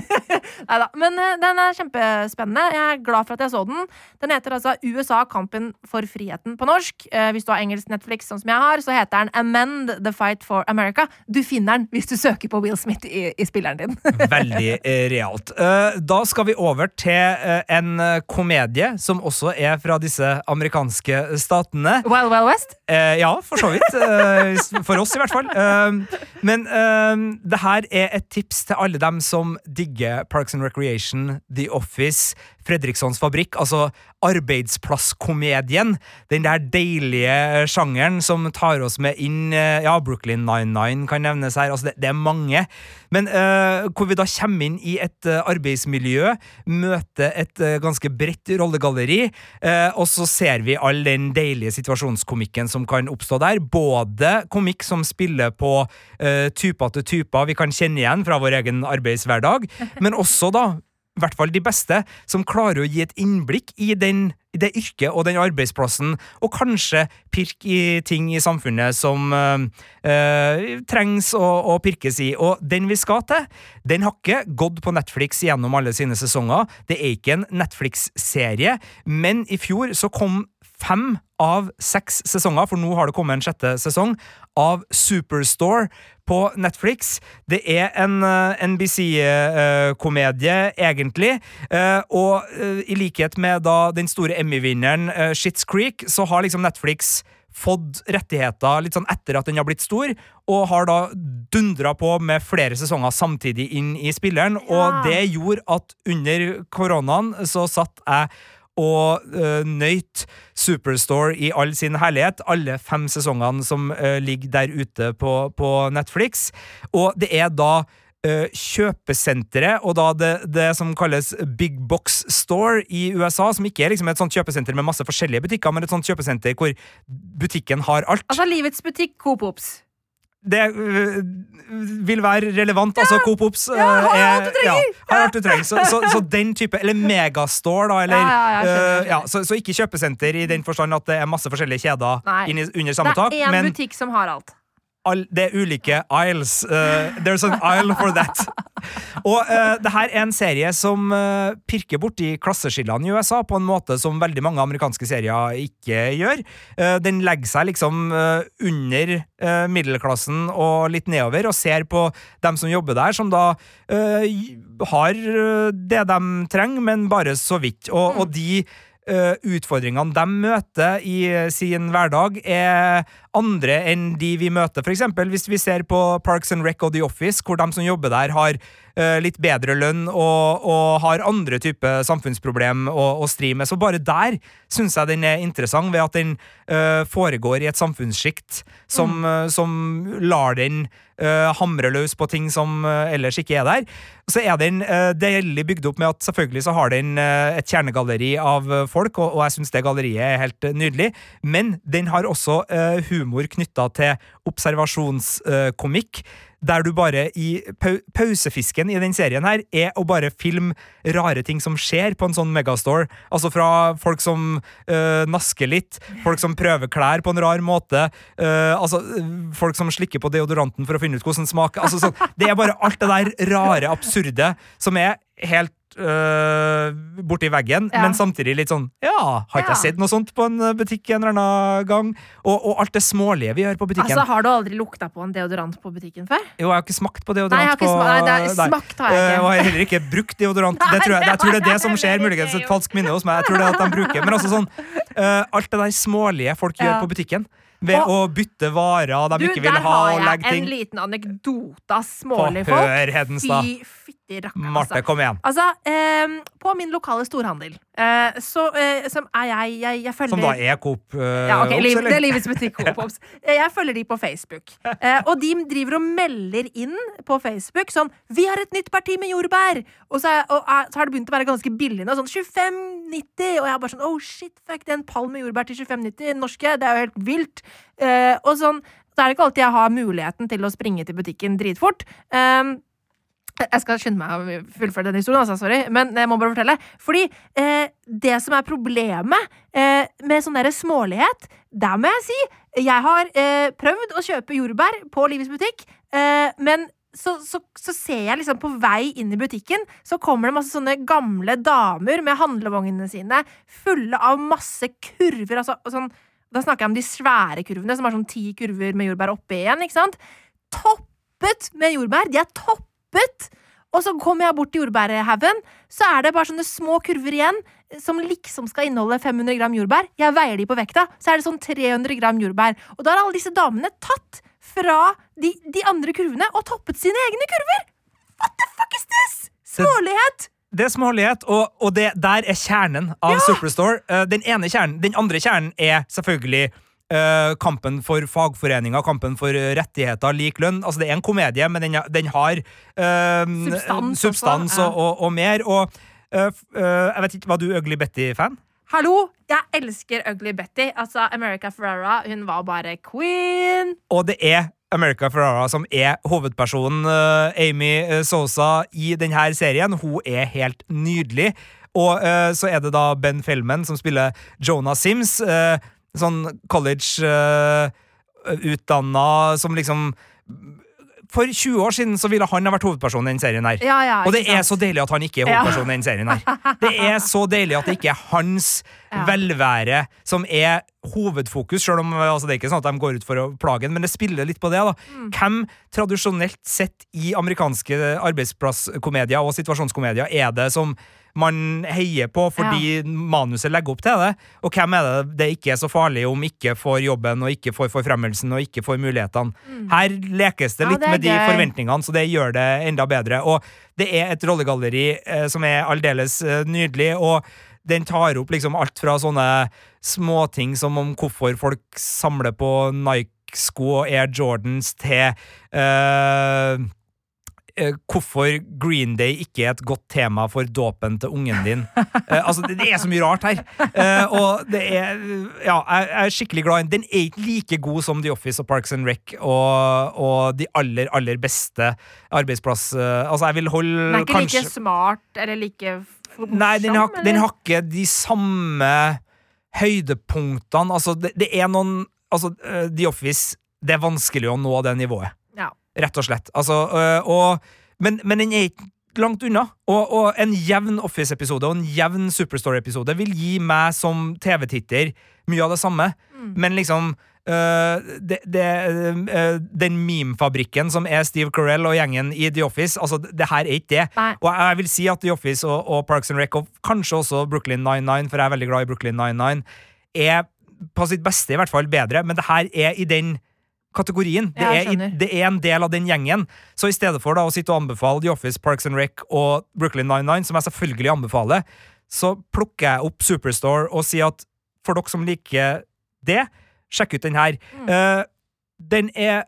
<laughs> Neida. Men uh, den er kjempespennende. Jeg er glad for at jeg så den. Den heter altså USA kampen for friheten på norsk. hvis du har engelsk Netflix, sånn som jeg har, så heter den Amend the Fight for America. Du finner den hvis du søker på Will Smith i, i spilleren din. Veldig realt. Eh, da skal vi over til eh, en komedie som også er fra disse amerikanske statene. Wild Wild West? Eh, ja, for så vidt. For oss, i hvert fall. Men det her er et tips til alle dem som digger Parks and Recreation, The Office, Fredrikssons Fabrikk, altså arbeidsplasskomedien. Den der deilige sjangeren som tar oss med inn Ja, Brooklyn 99 kan nevnes her. Altså, det, det er mange. Men uh, hvor vi da kommer inn i et uh, arbeidsmiljø, møter et uh, ganske bredt rollegalleri, og så ser vi all den deilige situasjonskomikken som kan oppstå der. Både komikk som spiller på typer til typer vi kan kjenne igjen fra vår egen arbeidshverdag, <laughs> men også da i hvert fall de beste, som klarer å gi et innblikk i, den, i det yrket og den arbeidsplassen, og kanskje pirke i ting i samfunnet som øh, øh, trengs å, å, pirkes i. Og den vi skal til, den har ikke gått på Netflix gjennom alle sine sesonger. Det er ikke en Netflix-serie, men i fjor så kom fem av seks sesonger, for nå har det kommet en sjette sesong, av Superstore på Netflix. Det er en eh, NBC-komedie, uh, egentlig, uh, og i likhet med da den store Emmy-vinneren Shits Creek, så har liksom Netflix fått rettigheter litt sånn etter at den har blitt stor, og har da dundra på med flere sesonger samtidig inn i spilleren, ja. og det gjorde at under koronaen så satt jeg og uh, nøyt Superstore i all sin herlighet, alle fem sesongene som uh, ligger der ute på, på, Netflix. Og det er da uh, kjøpesenteret, og da det, det, som kalles Big Box Store i USA, som ikke er liksom et sånt kjøpesenter med masse forskjellige butikker, men et sånt kjøpesenter hvor butikken har alt. Altså Livets butikk, Coop Ops det øh, vil være relevant. Ja. altså Coop Ops ja, har øh, alt du trenger! Ja, alt du trenger. Så, så, så, den type Eller Megastore, da. Eller, ja, øh, så, så, ikke kjøpesenter i den forstand at det er masse forskjellige kjeder Nei. under samme tak. Det er én butikk som har alt. Det er ulike aisles. Uh, there's an aisle for that. Og uh, det her er en serie som uh, pirker borti klasseskillene i USA på en måte som veldig mange amerikanske serier ikke gjør. Uh, den legger seg liksom under middelklassen og litt nedover, og ser på dem som jobber der, som da har det de trenger, men bare så vidt. Og, og de utfordringene de møter i sin hverdag, er andre enn de vi møter. For eksempel hvis vi ser på Parks and Rec og The Office, hvor de som jobber der, har litt bedre lønn og, og har andre typer samfunnsproblem å, å stri med. Så bare der syns jeg den er interessant, ved at den uh, foregår i et samfunnssjikt som, mm. som lar den uh, hamre løs på ting som uh, ellers ikke er der. Så er den uh, delelig bygd opp med at selvfølgelig så har den uh, et kjernegalleri av folk, og, og jeg syns det galleriet er helt nydelig, men den har også humor knytta til observasjonskomikk der du bare i pau pausefisken i den serien her er å bare filme rare ting som skjer på en sånn megastore. Altså fra folk som øh, nasker litt, folk som prøver klær på en rar måte, øh, altså folk som slikker på deodoranten for å finne ut hvordan den smaker. Altså, så, det er bare alt det der rare, absurde som er helt øh, borti veggen, ja. men samtidig litt sånn Ja, har ikke jeg sett noe sånt på en øh, butikk en eller annen gang? Og, og alt det smålige vi gjør på butikken. Altså, Har du aldri lukta på en deodorant på butikken før? Jo, jeg har ikke smakt på deodorant. Nei, jeg har ikke sma nei, er, smakt har jeg ikke. Og jeg har heller ikke brukt deodorant. <laughs> Det tror jeg, jeg tror det er det som skjer, muligens et falskt minne hos meg. Jeg tror det er at de bruker Men altså sånn uh, Alt det der smålige folk gjør på butikken. Ved og, å bytte varer de du, ikke vil ha, og legge ting. Der har jeg en liten anekdote av smålige folk. Hør, Hedenstad. Fy fytti rakkeren, altså. Marte, kom igjen. Altså, eh, på min lokale storhandel, eh, så eh, som er jeg, jeg, jeg følger Som da er Coop eh, ja, okay, Ops, eller? Det er livets butikk Coop <laughs> Ops. Eh, jeg følger de på Facebook. Eh, og de driver og melder inn på Facebook sånn 'Vi har et nytt parti med jordbær!' Og så, og er, så har det begynt å være ganske billig nå. Sånn 25,90! Og jeg er bare sånn 'Oh shit, fuck, det er en pall med jordbær til 25,90 norske!' Det er jo helt vilt. og sånn så er det ikke alltid jeg har muligheten til å springe til butikken dritfort. Um, jeg skal skynde meg å fullføre den historien, altså, sorry. Men jeg må bare fortelle. Fordi eh, det som er problemet eh, med sånn derre smålighet, der må jeg si Jeg har eh, prøvd å kjøpe jordbær på Livets butikk, eh, men så, så, så, ser jeg liksom på vei inn i butikken, så kommer det masse sånne gamle damer med handlevognene sine fulle av masse kurver. Altså, sånn, da snakker jeg om de svære kurvene, som har sånn ti kurver med jordbær oppi igjen. ikke sant? Toppet med jordbær! De er toppet stoppet. Og så kommer jeg bort til jordbærhaugen, så er det bare sånne små kurver igjen som liksom skal inneholde 500 gram jordbær. Jeg veier de på vekta, så er det sånn 300 gram jordbær. Og da har alle disse damene tatt fra de, de andre kurvene og toppet sine egne kurver! What the fuck is this?! Smålighet! Det er smålighet, og, og det der er kjernen av ja. Superstore. Uh, den ene kjernen, den andre kjernen er selvfølgelig Uh, kampen for fagforeninger, kampen for rettigheter, lik lønn. Altså, det er en komedie, men den, den har uh, substans, substans og, og, og, mer. Og uh, jeg vet ikke, var du Ugly Betty-fan? Hallo! Jeg elsker Ugly Betty. Altså, America Ferrara, hun var bare queen. Og det er America Ferrara som er hovedpersonen. Amy Sosa i denne serien. Hun er helt nydelig. Og så er det da Ben Feldman som spiller Jonah Sims. Uh, sånn college-utdanna uh, som liksom for 20 år siden så ville han ha vært hovedpersonen i den serien. her ja, ja, Og det er så deilig at han ikke er hovedpersonen i den serien. her Det er så deilig at det ikke er hans <laughs> ja. velvære som er hovedfokus, selv om altså, det er ikke sånn at de går ut for å plage men det spiller litt på det. da mm. Hvem tradisjonelt sett i amerikanske arbeidsplasskomedier og situasjonskomedier er det som man heier på fordi ja. manuset legger opp til det. Og hvem er det det ikke er så farlig om ikke får jobben og ikke får forfremmelsen og ikke får mulighetene. Mm. Her lekes det litt ja, det med de forventningene, så det gjør det enda bedre. Og det er et rollegalleri eh, som er aldeles eh, nydelig. og den tar opp liksom alt fra sånne småting som om hvorfor folk samler på Nike-sko og Air Jordans, til Eh, hvorfor Green Day ikke er et godt tema for dåpen til ungen din. Uh, <laughs> altså, det, er så mye rart her. Uh, og det er Ja, jeg, er skikkelig glad i den. Den er ikke like god som The Office og Parks and Rec og, og de aller, aller beste arbeidsplass... Altså, jeg vil holde Den er ikke kanskje, like smart eller like morsom? Nei, den har, den har ikke de samme høydepunktene. Altså, det, det er noen Altså, The Office det er vanskelig å nå det nivået. Rett og slett. Altså, øh, og, men, men den er ikke langt unna. Og, og en jevn Office-episode og en jevn Superstore-episode vil gi meg som TV-titter mye av det samme. Men liksom øh, det, det, øh, Den meme-fabrikken som er Steve Carell og gjengen i The Office, altså det her er ikke det. Nei. Og jeg vil si at The Office og, og Parks and Rec, og kanskje også Brooklyn 99, for jeg er veldig glad i Brooklyn 99, er på sitt beste i hvert fall bedre, men det her er i den kategorien. Det er, i, det er en del av den gjengen. Så i stedet for da å sitte og anbefale The Office, Parks and Rec og Brooklyn 99, som jeg selvfølgelig anbefaler, så plukker jeg opp Superstore og sier at for dere som liker det, sjekk ut den her. Mm. Uh, den er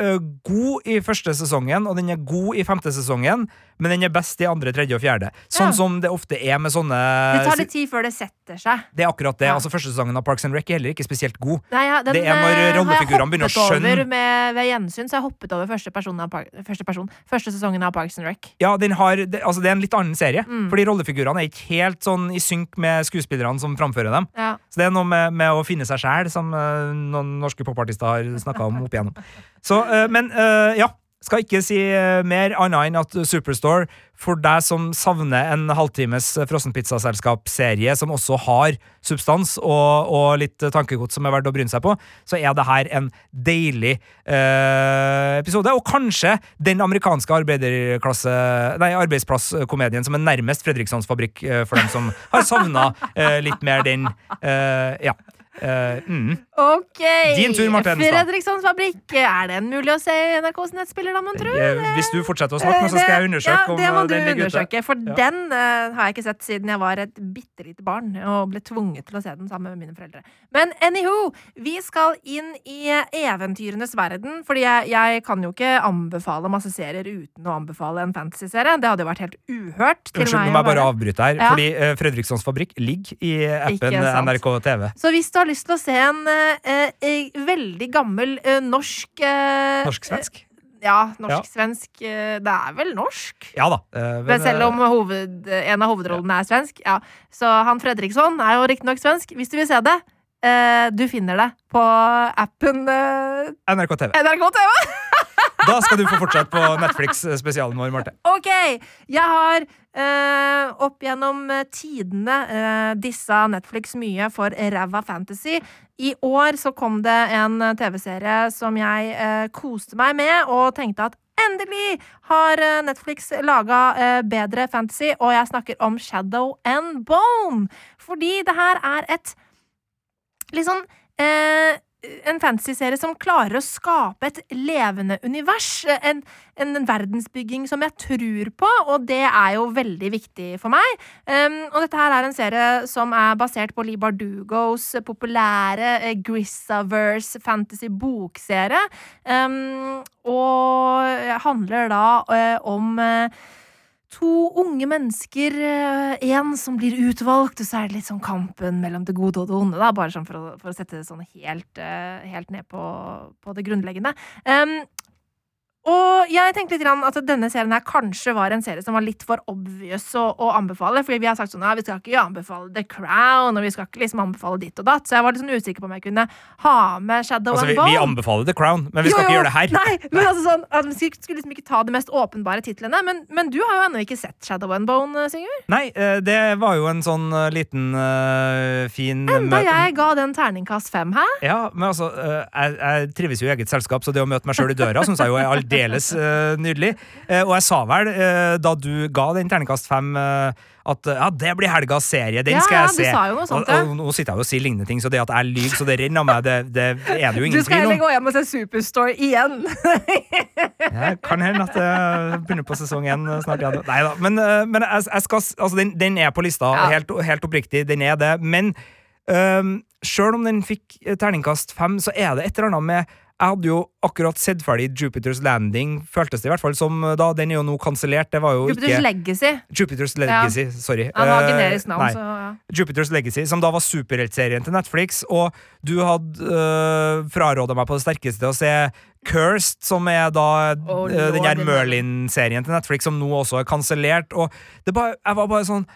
uh, god i første sesongen, og den er god i femte sesongen, men den er best i andre, tredje og fjerde. Sånn Ja. som det ofte er med sånne Det tar litt tid før det setter seg. Det er akkurat det. Ja. altså Første sesongen av Parks and Rec er heller ikke spesielt god. Nei, ja, den, Det er når eh, rollefigurene begynner å skjønne- med, ved gjensyn så har jeg hoppet over første, av Park, første, person, første sesongen av Parks and Rec. Ja, den har, det, altså det er en litt annen serie, Mm. fordi rollefigurene er ikke helt sånn i synk med skuespillerne som framfører dem. Ja. Så det er noe med, med å finne seg sjæl, som uh, noen norske popartister har snakka om opp igjennom. Så, uh, men uh, ja. Skal ikke si eh, mer annet enn at Superstore, for deg som savner en halvtimes eh, frossenpizzaselskap-serie som også har substans og, og litt eh, tankegods som er verdt å bryne seg på, så er det her en deilig eh, episode. Og kanskje den amerikanske Nei, arbeidsplasskomedien som er nærmest Fredrikssons fabrikk for dem som har savna eh, litt mer den eh, Ja. Mm. Ok! Din tur, Marte Hedenstad. Fredrikssons fabrikk. Er den mulig å se i NRKs nettspiller, da, mon tro? Eh, Hvis du fortsetter å snakke nå, så skal jeg undersøke ja, det må eh, du undersøke, for Ja. den uh, har jeg ikke sett siden jeg var et bitte lite barn og ble tvunget til å se den sammen med mine foreldre. Men anywho, vi skal inn i eventyrenes verden, fordi jeg, jeg kan jo ikke anbefale masse serier uten å anbefale en fantasyserie. Det hadde jo vært helt uhørt. Unnskyld, nå meg må jeg bare avbryte her, Ja. fordi uh, Fredrikssons fabrikk ligger i appen NRK TV. Så hvis du har lyst til å se en eh, veldig gammel eh, norsk eh, Norsk-svensk? Ja, norsk-svensk. Ja. det er vel norsk? Ja da. eh, Men selv eh, om hoved, en av hovedrollene er svensk. Ja. Så han Fredriksson er jo riktignok svensk. Hvis du vil se det, eh, du finner det på appen eh, NRK TV. NRK TV. <laughs> Da skal du få fortsette på Netflix-spesialen vår, Marte. Ok! Jeg har eh, opp gjennom eh, tidene eh, dissa Netflix mye for ræva fantasy. I år så kom det en eh, TV-serie som jeg eh, koste meg med, og tenkte at endelig har eh, Netflix laga eh, bedre fantasy, og jeg snakker om Shadow and Bone. Fordi det her er et litt sånn eh, en fantasy-serie som klarer å skape et levende univers. En, en, verdensbygging som jeg tror på, og det er jo veldig viktig for meg. Um, og dette her er en serie som er basert på Lee Bardugos populære eh, Grissaverse fantasy-bokserie. Um, og handler da eh, om eh, to unge mennesker, én som blir utvalgt, og så er det litt sånn kampen mellom det gode og det onde, da, bare sånn for å, for å sette det sånn helt, eh, helt ned på, på det grunnleggende. Um, og jeg tenkte litt grann at denne serien her kanskje var en serie som var litt for obvious å, å anbefale, fordi vi har sagt sånn ja, vi skal ikke anbefale The Crown, og vi skal ikke liksom anbefale ditt og datt, så jeg var litt sånn usikker på om jeg kunne ha med Shadow Altså, and Bone. vi anbefaler The Crown, men vi Jo, skal ikke gjøre det her. Nei, men altså sånn at Vi skulle skulle liksom ikke ta de mest åpenbare titlene. Men, men du har jo ennå ikke sett Shadow and Bone, Sigurd. Nei, eh, det var jo en sånn eh, liten uh, fin Enda jeg ga den terningkast fem, hæ? Ja, men altså, eh, jeg, jeg trives jo i eget selskap, så det å møte meg sjøl i døra syns jeg jo er aldeles eh, nydelig. Eh, og jeg sa vel, eh, da du ga den terningkast fem, at ja, det blir helgas serie, den Ja, skal jeg se. sånt, og, ja. og, nå sitter jeg jo og sier lignende ting, så det at jeg lyver så det renner av meg, det, det er det jo Du skal tvil heller gå hjem og se Superstore igjen. <laughs> jeg kan hende at det begynner på sesong én snart. Ja. Nei da. Men, men jeg, jeg skal, altså, den, den er på lista, Ja. helt, helt oppriktig. Den er det. Men um, sjøl om den fikk terningkast fem, så er det et eller annet med jeg hadde jo akkurat sett ferdig Jupiters Landing, føltes det i hvert fall som eh, da. Den er jo nå kansellert. Det var jo Jupiters ikke Legacy. Jupiters Legacy, sorry. Han har Eh, generisk navn, nei. så ja. Jupiters Legacy, som da var superheltserien til Netflix, og du hadde uh, fraråda meg på det sterkeste å se Cursed, som er da Oh, eh, den her Merlin-serien til Netflix, som nå også er kansellert, og det bare, jeg var bare sånn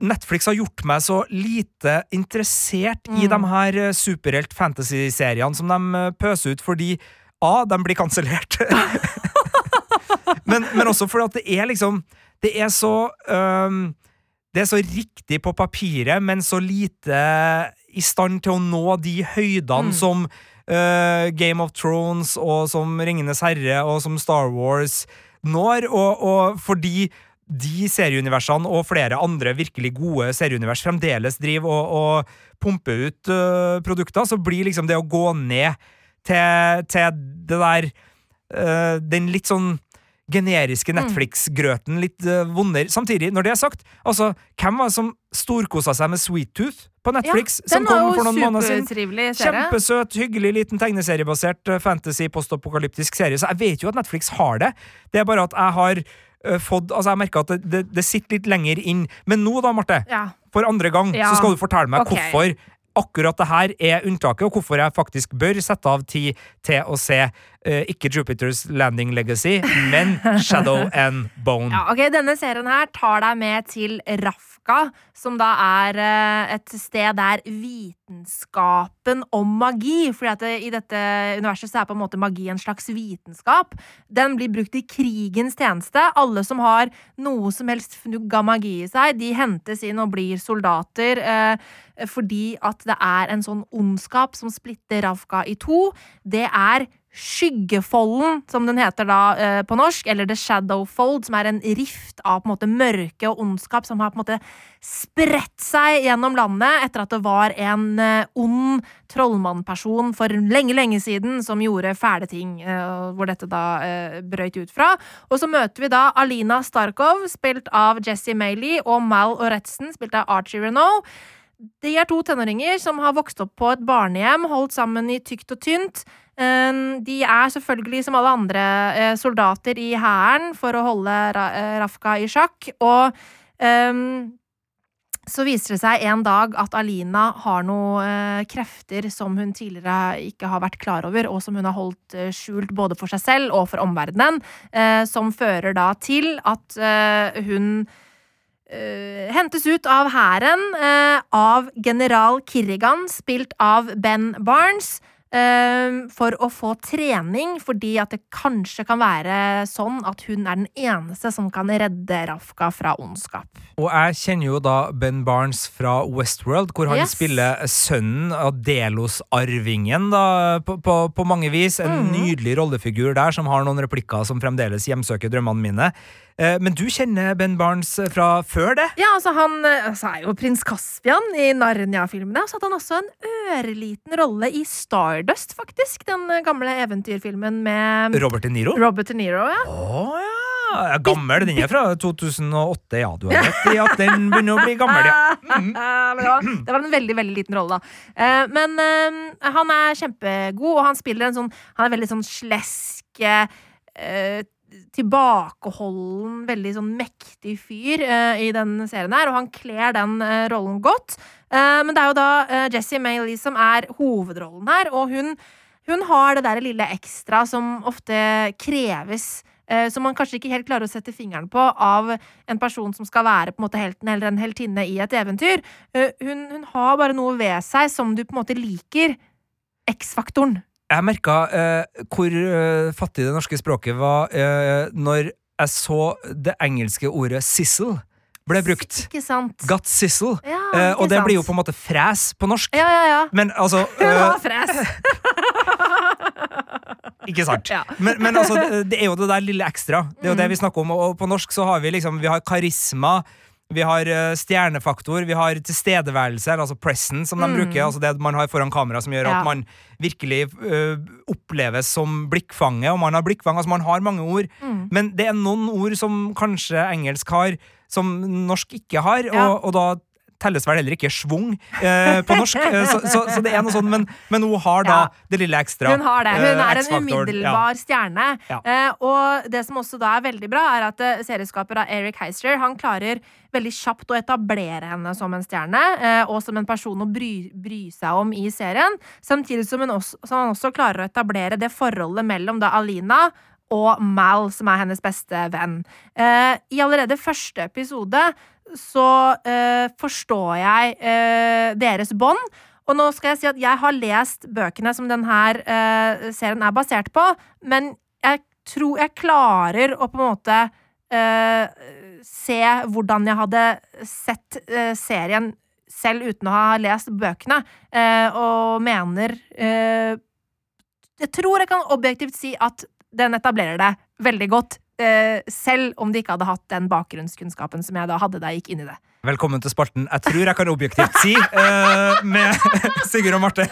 Netflix har gjort meg så lite interessert i Mm. de her eh, superhelt-fantasy-seriene som de eh, pøser ut, fordi A, de blir kansellert. <laughs> men, men også fordi at det er liksom Det er så um, Det er så riktig på papiret, men så lite i stand til å nå de høydene Mm. som uh, Game of Thrones og som Ringenes herre og som Star Wars når, og, og fordi de serieuniversene og flere andre virkelig gode serieunivers fremdeles driver og, og pumper ut uh, produkter, så blir liksom det å gå ned til, til det der uh, Den litt sånn generiske Netflix-grøten litt uh, vondere. Samtidig, når det er sagt, altså, hvem var det som storkosa seg med Sweet Tooth på Netflix? Ja, som kom for noen måneder siden? Kjempesøt, hyggelig liten tegneseriebasert eh, fantasy postapokalyptisk serie. Så jeg vet jo at Netflix har det. Det er bare at jeg har uh, fått Altså, jeg merker at det, det, det sitter litt lenger inn. Men nå da, Marte, Ja. for andre gang, Ja. så skal du fortelle meg okay. hvorfor akkurat det her er unntaket, og hvorfor jeg faktisk bør sette av tid til å se eh, ikke Jupiters Landing Legacy, men <laughs> Shadow and Bone. Ja, ok, Denne serien her tar deg med til Rafka, som da er eh, et sted der vitenskapen om magi fordi at det, I dette universet så er på en måte magi en slags vitenskap. Den blir brukt i krigens tjeneste. Alle som har noe som helst fnugg av magi i seg, de hentes inn og blir soldater. Eh, fordi at det er en sånn ondskap som splitter Ravka i to. Det er Skyggefolden, som den heter da eh, på norsk, eller The Shadow Fold, som er en rift av på en måte mørke og ondskap som har på en måte spredt seg gjennom landet etter at det var en eh, ond trollmannperson for lenge, lenge siden som gjorde fæle ting, eh, hvor dette da brøyt ut fra. Og så møter vi da Alina Starkov, spilt av Jesse Maley, og Mal Oretzen, spilt av Archie Renault. De er to tenåringer som har vokst opp på et barnehjem, holdt sammen i tykt og tynt. Eh, De er selvfølgelig, som alle andre, eh, soldater i hæren for å holde eh, Rafka i sjakk. Og um, så viser det seg en dag at Alina har noen krefter som hun tidligere ikke har vært klar over, og som hun har holdt skjult både for seg selv og for omverdenen, som fører da til at hun eh, hentes ut av hæren uh, av general Kirrigan, spilt av Ben Barnes. eh, for å få trening, fordi at det kanskje kan være sånn at hun er den eneste som kan redde Rafka fra ondskap. Og jeg kjenner jo da Ben Barnes fra Westworld, hvor han Yes. spiller sønnen av Delos-arvingen, da, på, på, på mange vis. En Mm. nydelig rollefigur der, som har noen replikker som fremdeles hjemsøker drømmene mine. Eh, men du kjenner Ben Barnes fra før det? Ja, altså Han eh, altså, er jo prins Caspian i Narnia-filmene. Og så hadde han også en øreliten rolle i Stardust, faktisk. Den eh, gamle eventyrfilmen med Robert De Niro? Robert De Niro. ja. Å ja! Jeg er gammel. Den er fra 2008. Ja, du har rett i at den begynner å bli gammel, ja. <laughs> Mm. det, var, en veldig veldig liten rolle, da. Eh, men eh, han er kjempegod, og han spiller en sånn Han er veldig sånn slesk eh, Tilbakeholden, veldig sånn mektig fyr eh, i den serien her, og han kler den eh, rollen godt. Eh, men det er jo da uh, Jessie Mailey som er hovedrollen her, og hun, hun har det der lille ekstra som ofte kreves eh, som man kanskje ikke helt klarer å sette fingeren på av en person som skal være på en måte helten eller en heltinne i et eventyr. Eh, hun, hun har bare noe ved seg som du på en måte liker. X-faktoren. Jeg merka eh, hvor eh, fattig det norske språket var eh, når jeg så det engelske ordet 'sizzle' ble brukt. Ikke sant? Got sizzle. Ja, Eh, ikke og det sant? blir jo på en måte fræs på norsk. Ja, ja, ja. Men altså <laughs> Hun eh, har fræs! <laughs> Ikke sant? Ja. Men, men altså, det- er jo det der lille ekstra. Det er jo Mm. det vi snakker om. Og på norsk så har vi liksom Vi har karisma. Vi har eh, stjernefaktor, vi har tilstedeværelse, altså presence, som de Mm. bruker. Altså det man har foran kamera, som gjør Ja. at man virkelig uh, oppleves som blikkfange. Og man har blikkfang, altså man har mange ord. Mm. Men det er noen ord som kanskje engelsk har, som norsk ikke har, og, og da telles vel heller ikke schwung eh, på norsk. Eh, så, så, så det er noe sånn, men, men hun har da Ja. det lille ekstra. Hun har det. Hun eh, er en umiddelbar ja. stjerne. Ja. Eh, og det som også da er veldig bra, er at eh, serieskaper av Eric Heister han klarer veldig kjapt å etablere henne som en stjerne, eh, og som en person å bry, bry seg om i serien. Samtidig som, også, som han også klarer å etablere det forholdet mellom da Alina og Mal, som er hennes beste venn. Eh, I allerede første episode så eh, forstår jeg eh, deres bånd. Og nå skal jeg si at jeg har lest bøkene som denne eh, serien er basert på, men jeg tror jeg klarer å på en måte eh, se hvordan jeg hadde sett eh, serien selv uten å ha lest bøkene, og mener Jeg tror jeg kan objektivt si at den etablerer det veldig godt, selv om de ikke hadde hatt den bakgrunnskunnskapen som jeg da hadde da jeg gikk inn i det. Velkommen til spalten Jeg tror jeg kan objektivt si, eh, med <laughs> Sigurd og Marte.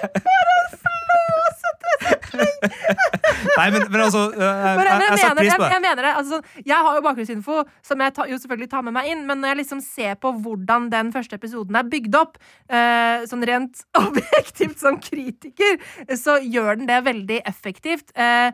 Nei, men, men altså eh, jeg, Men jeg, jeg, setter pris på det. jeg mener det. Altså, sånn, jeg har jo bakgrunnsinfo, som jeg ta, jo selvfølgelig tar med meg inn, men når jeg liksom ser på hvordan den første episoden er bygd opp, eh, sånn rent <laughs> objektivt som kritiker, så gjør den det veldig effektivt. Eh,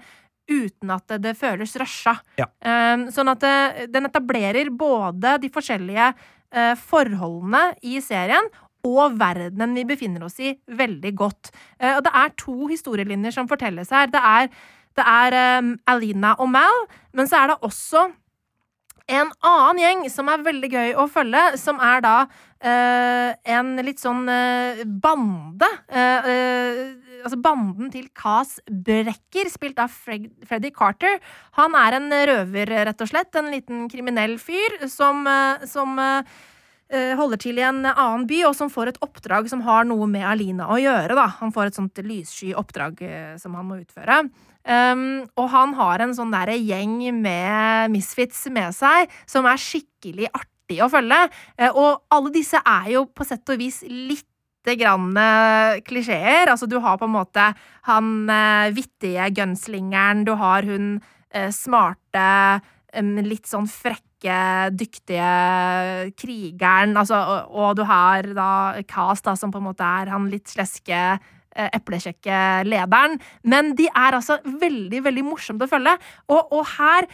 uten at det, føles rusha. Ja. Eh, sånn at det, den etablerer både de forskjellige eh, forholdene i serien og verdenen vi befinner oss i, veldig godt. Eh, og det er to historielinjer som fortelles her. Det er, det er eh, Alina og Mal, men så er det også en annen gjeng som er veldig gøy å følge, som er da eh, en litt sånn eh, bande. eh, eh, altså banden til Cas Brekker, spilt av Fred Freddy Carter. Han er en røver, rett og slett. En liten kriminell fyr som, eh, som eh, holder til i en annen by, og som får et oppdrag som har noe med Alina å gjøre. Da. Han får et sånt lyssky oppdrag som han må utføre. Um, og han har en sånn der gjeng med misfits med seg som er skikkelig artig å følge. Uh, og alle disse er jo på sett og vis litt grann uh, klisjeer. Altså, du har på en måte han uh, vittige gunslingeren, du har hun smarte, um, litt sånn frekke, dyktige krigeren, altså, og, og du har da da, som på en måte er han litt sleske eplekjekke lederen. Men de er altså veldig, veldig morsomt å følge. Og, og her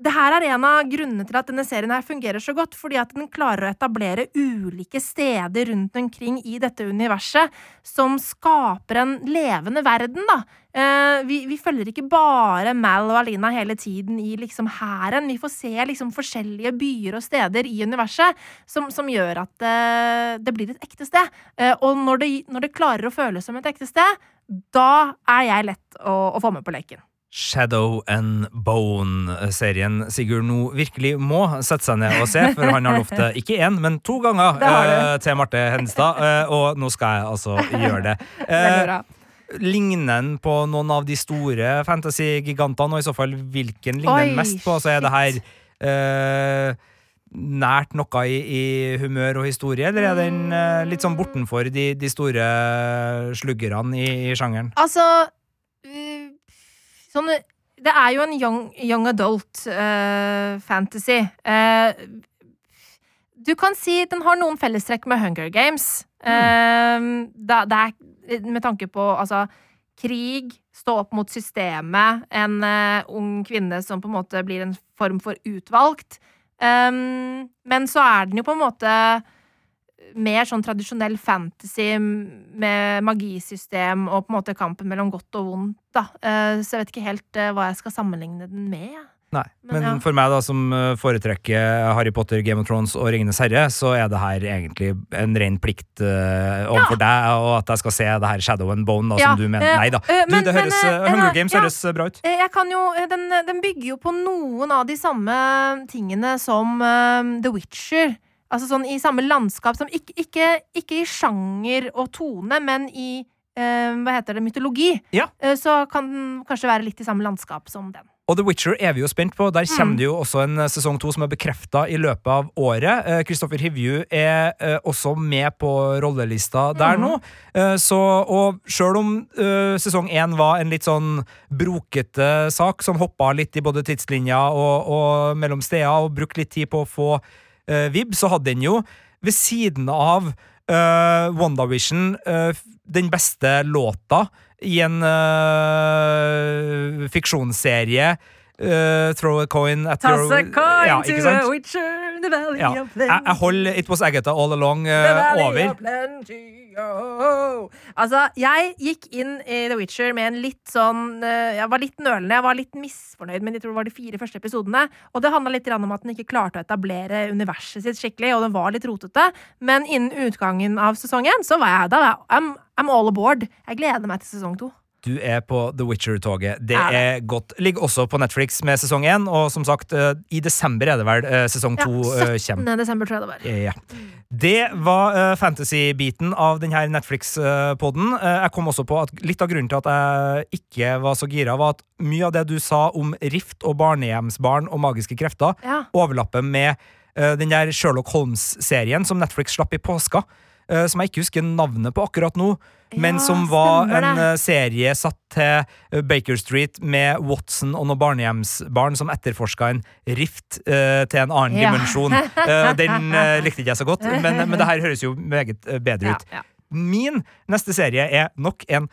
det her er en av grunnene til at denne serien her fungerer så godt, fordi at den klarer å etablere ulike steder rundt omkring i dette universet som skaper en levende verden, da. Eh, vi, vi følger ikke bare Mal og Alina hele tiden i liksom hæren. Vi får se liksom forskjellige byer og steder i universet som, som gjør at uh, det blir et ekte sted. Uh, og når det, når det klarer å føles som et ekte sted, da er jeg lett å, å få med på leken. Shadow and Bone-serien Sigurd nå virkelig må sette seg ned og se, for han har lovt det <laughs> ikke én, men to ganger til Marte Henstad, og nå skal jeg altså gjøre det. Uh, <laughs> det. Ligner den på noen av de store fantasy-gigantene, og i så fall hvilken ligner den mest på? Så er det her uh, nært noe i, i humør og historie, eller er den uh, litt sånn bortenfor de, de store sluggerne i, i sjangeren? Altså Sånn Det er jo en young, young adult uh, fantasy. Eh, du kan si den har noen fellestrekk med Hunger Games. Eh, det, det er med tanke på altså krig, stå opp mot systemet, en uh, ung kvinne som på en måte blir en form for utvalgt. Um, men så er den jo på en måte mer sånn tradisjonell fantasy med magisystem og på en måte kampen mellom godt og vondt, da. Uh, så jeg vet ikke helt uh, hva jeg skal sammenligne den med. Nei, Men men ja. for meg da som eh, foretrekker Harry Potter, Game of Thrones og Ringenes herre, så er det her egentlig en ren plikt uh, overfor deg, og at jeg skal se det her Shadow and Bone, da, Ja, som du mener. eh, Nei da. Du, men- det høres, men, Hunger Games ja. høres bra ut. Jeg kan jo, den, den bygger jo på noen av de samme tingene som eh, The Witcher. Altså sånn i samme landskap som ikke, ikke, ikke i sjanger og tone, men i uh, hva heter det, mytologi. Ja. Så kan den kanskje være litt i samme landskap som den. Og The Witcher er vi jo spent på. Der kommer Mm. det jo også en eh, sesong to som er bekrefta i løpet av året. Eh, Kristoffer Hivju er eh, også med på rollelista der Mhm. nå. Eh, så, og sjøl om eh, sesong én var en litt sånn brokete sak, som hoppa litt i både tidslinja og, og mellom steder, og brukte litt tid på å få vib, så hadde den jo ved siden av uh, WandaVision eh, den beste låta i en uh, fiksjonsserie. Uh, throw a coin at your Ja, to sant? Witcher in the valley Ja. of Jeg, jeg holder It Was Agatha All Along eh, over. plenty, oh. Altså, jeg gikk inn i The Witcher med en litt sånn eh, Jeg var litt nølende, jeg var litt misfornøyd med jeg tror det var de fire første episodene. Og det handla litt om at den ikke klarte å etablere universet sitt skikkelig, og den var litt rotete. Men innen utgangen av sesongen så var jeg da I'm, I'm all aboard. Jeg gleder meg til sesong to. Du er på The Witcher-toget. Det Er det? er godt. Ligger også på Netflix med sesong én, og som sagt, eh, i desember er det vel eh, sesong to ja, 17. kommer. desember, tror jeg det var. Ja. Det var eh, fantasy-biten av denne Netflix-poden. jeg kom også på at litt av grunnen til at jeg ikke var så gira, var at mye av det du sa om Rift og barnehjemsbarn og magiske krefter, Ja. overlapper med eh, den der Sherlock Holmes-serien som Netflix slapp i påska. eh, som jeg ikke husker navnet på akkurat nå, men Ja, som var en det. eh, serie satt til eh, Baker Street med Watson og noen barnehjemsbarn som etterforska en rift uh, til en annen Ja. dimensjon. Uh, den uh, <laughs> likte ikke jeg så godt, men, men det her høres jo meget bedre ut. ja. Min neste serie er nok en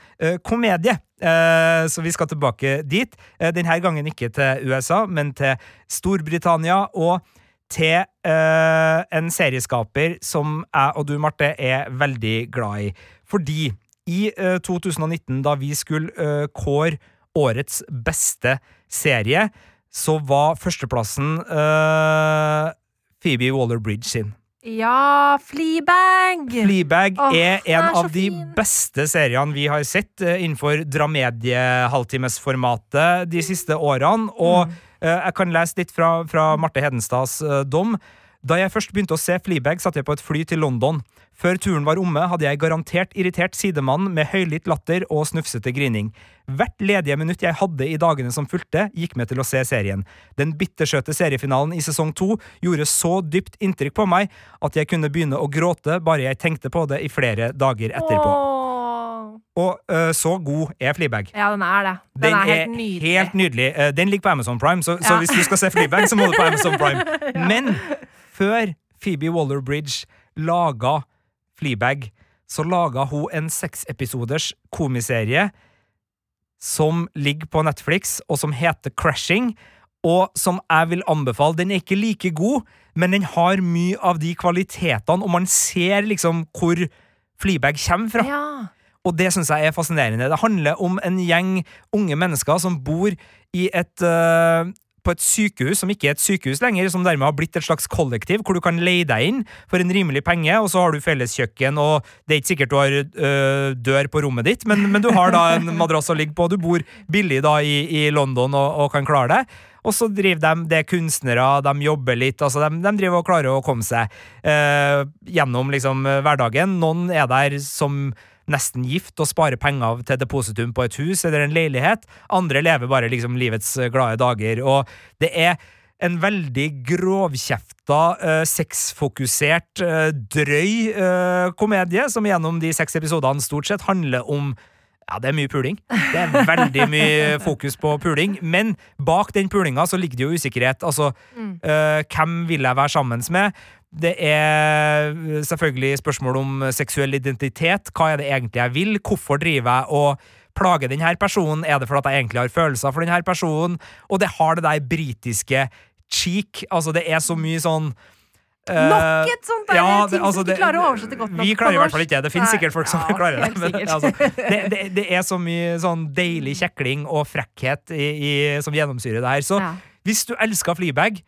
komedie, så vi skal tilbake dit. Denne gangen ikke til USA, men til Storbritannia og til uh, en serieskaper som jeg og du, Marte, er veldig glad i. Fordi i eh, 2019, da vi skulle eh, kåre årets beste serie, så var førsteplassen eh, Phoebe Waller-Bridge sin. Ja, Fleabag! Fleabag Åh, er en er av de fin. beste seriene vi har sett eh, innenfor dramedie-halvtimesformatet de siste årene. Og Mm. eh, jeg kan lese litt fra, fra Marte Hedenstads eh, dom. Da jeg først begynte å se Fleabag, satt jeg på et fly til London. Før turen var omme, hadde jeg garantert irritert sidemannen med høylytt latter og snufsete grining. Hvert ledige minutt jeg hadde i dagene som fulgte, gikk med til å se serien. Den bittersøte seriefinalen i sesong to gjorde så dypt inntrykk på meg at jeg kunne begynne å gråte bare jeg tenkte på det i flere dager etterpå. Åh. Og øh, så god er Fleabag. Ja, den er det. Den, er helt nydelig. helt nydelig. Uh, Den ligger på Amazon Prime, så, så hvis du skal se Fleabag, så må du på Amazon Prime. <laughs> Men før Phoebe Waller-Bridge laga Fleabag, så laga hun en seksepisoders komiserie som ligger på Netflix, og som heter Crashing, og som jeg vil anbefale. Den er ikke like god, men den har mye av de kvalitetene, og man ser liksom hvor Fleabag kommer fra. Ja. Og det syns jeg er fascinerende. Det handler om en gjeng unge mennesker som bor i et øh, på et sykehus som ikke er et sykehus lenger, som dermed har blitt et slags kollektiv, hvor du kan leie deg inn for en rimelig penge, og så har du felleskjøkken, og det er ikke sikkert du har øh, dør på rommet ditt, men, men du har da en <laughs> madrass å ligge på, du bor billig da i, i London og, og kan klare det. Og så driver de, det er kunstnere, de jobber litt, altså de, de driver og klarer å komme seg øh, gjennom liksom hverdagen. Noen er der som nesten gift og sparer penger til depositum på et hus eller en leilighet. Andre lever bare liksom livets glade dager. Og det er en veldig grovkjefta, eh, sexfokusert, eh, drøy eh, komedie som gjennom de seks episodene stort sett handler om ja, det er mye puling. Det er veldig mye <laughs> fokus på puling. Men bak den pulinga så ligger det jo usikkerhet. Altså, eh, hvem vil jeg være sammen med? Det er selvfølgelig spørsmål om seksuell identitet. Hva er det egentlig jeg vil? Hvorfor driver jeg og plager denne personen? Er det fordi jeg egentlig har følelser for denne personen? Og det har det der britiske cheek. Altså, det er så mye sånn eh, Nok et sånt der ja, ting altså, som ikke klarer å oversette godt nok Vi klarer i hvert fall ikke det. Det finnes sikkert folk som ja, <laughs> klarer det. Men, altså, det, <laughs> det, det er så mye sånn deilig kjekling og frekkhet i, i, som gjennomsyrer det her. Så Ja. hvis du elsker Fleabag,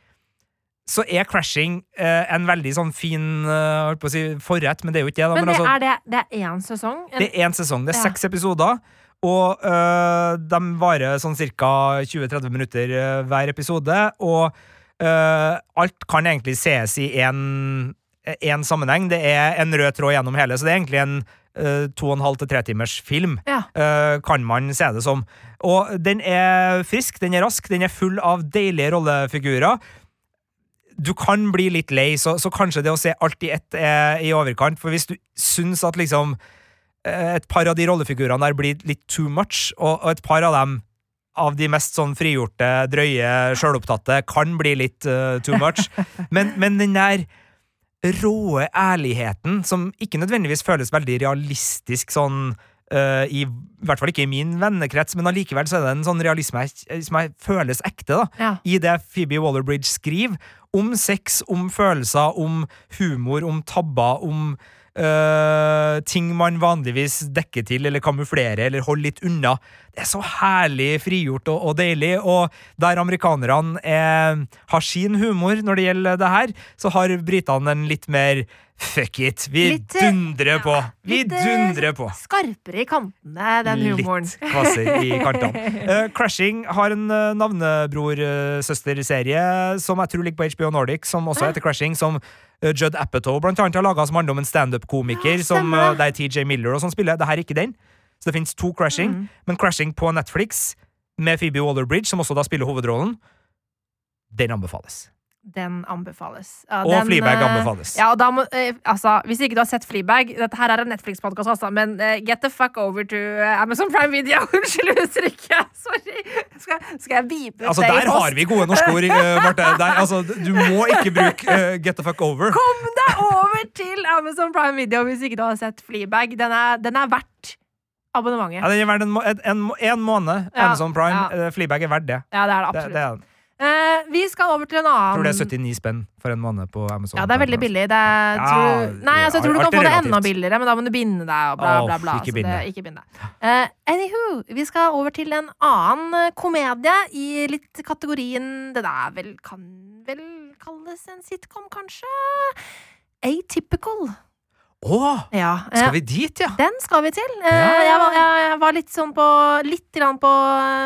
så er Crashing eh, en veldig sånn fin holdt på å si, forrett, men det er jo ikke det. Da, Men men det, altså, er det, det er én sesong? Det er én sesong. Det er Ja. seks episoder. Og øh, de varer sånn ca. 20-30 minutter øh, hver episode. Og øh, alt kan egentlig sees i én sammenheng. Det er en rød tråd gjennom hele, så det er egentlig en to og en halv til tre timers film. Ja. kan man se det som. Og den er frisk, den er rask, den er full av deilige rollefigurer du kan bli litt lei, så, så kanskje det å se alt i ett er i overkant. For hvis du syns at liksom eh, et par av de rollefigurene der blir litt too much, og, og et par av dem av de mest sånn frigjorte, drøye, sjølopptatte kan bli litt uh, too much. <laughs> Men, men den der råe ærligheten, som ikke nødvendigvis føles veldig realistisk sånn uh, i, I hvert fall ikke i min vennekrets, men allikevel så er det en sånn realisme som føles ekte, da Ja. i det Phoebe Waller-Bridge skriver, om sex, om følelser, om humor, om tabber, om øh, ting man vanligvis dekker til eller kamuflerer eller holder litt unna. Det er så herlig frigjort og, og deilig, og der amerikanerne er, har sin humor når det gjelder det her, så har britene en litt mer Fuck it! Vi Litt, dundrer dundrer på! Vi litt, eh, dundrer på! Skarpere i kantene, den humoren. Litt kvasser i kantene. Uh, <laughs> Crashing har en uh, navnebror-søsterserie som jeg tror ligger på HBO Nordic, som også heter Crashing, som eh, Judd Apatow blant annet har laga, som handler om en standup-komiker Ja, som uh, det. TJ Miller og sånn spiller. Det her er ikke den. Så det finnes to Crashing, Mm. men Crashing på Netflix med Phoebe Waller-Bridge, som også da spiller hovedrollen, den anbefales. Den anbefales. Ja, Og den, Fleabag eh, anbefales. Ja, og da må, eh, altså, hvis ikke du har sett Fleabag Dette her er en Netflix-podkast, altså, men eh, get the fuck over to eh, Amazon Prime Video. <laughs> Unnskyld uttrykket! Sorry. Skal, skal jeg vipe ut Altså, det i der har vi gode norske ord, uh, Marte. <laughs> Der, altså, du må ikke bruke uh, get the fuck over. Kom deg over til Amazon Prime Video hvis ikke du har sett Fleabag. Den er, den er verdt abonnementet. Ja, den er verdt en, en, en, en måned. Ja, Amazon Prime. ja. Uh, Fleabag er verdt det. Ja, det er det det, absolutt. det er den. Eh, vi skal over til en annen tror det er 79 spenn for en måned på Amazon. Ja, det er veldig billig. Det er, Ja, tror, nei, altså, jeg tror du kan få det enda billigere, men da må du binde deg. Og bla, bla, bla. ikke binde bind det- deg. Eh, anywho, vi skal over til en annen eh, komedie i litt kategorien Det der vel kan vel kalles en sitcom, kanskje? Atypical. Altså. Åh, Ja. eh, skal vi dit, ja? den skal vi til. Eh, Ja. jeg, var, jeg, jeg var litt sånn på Litt grann på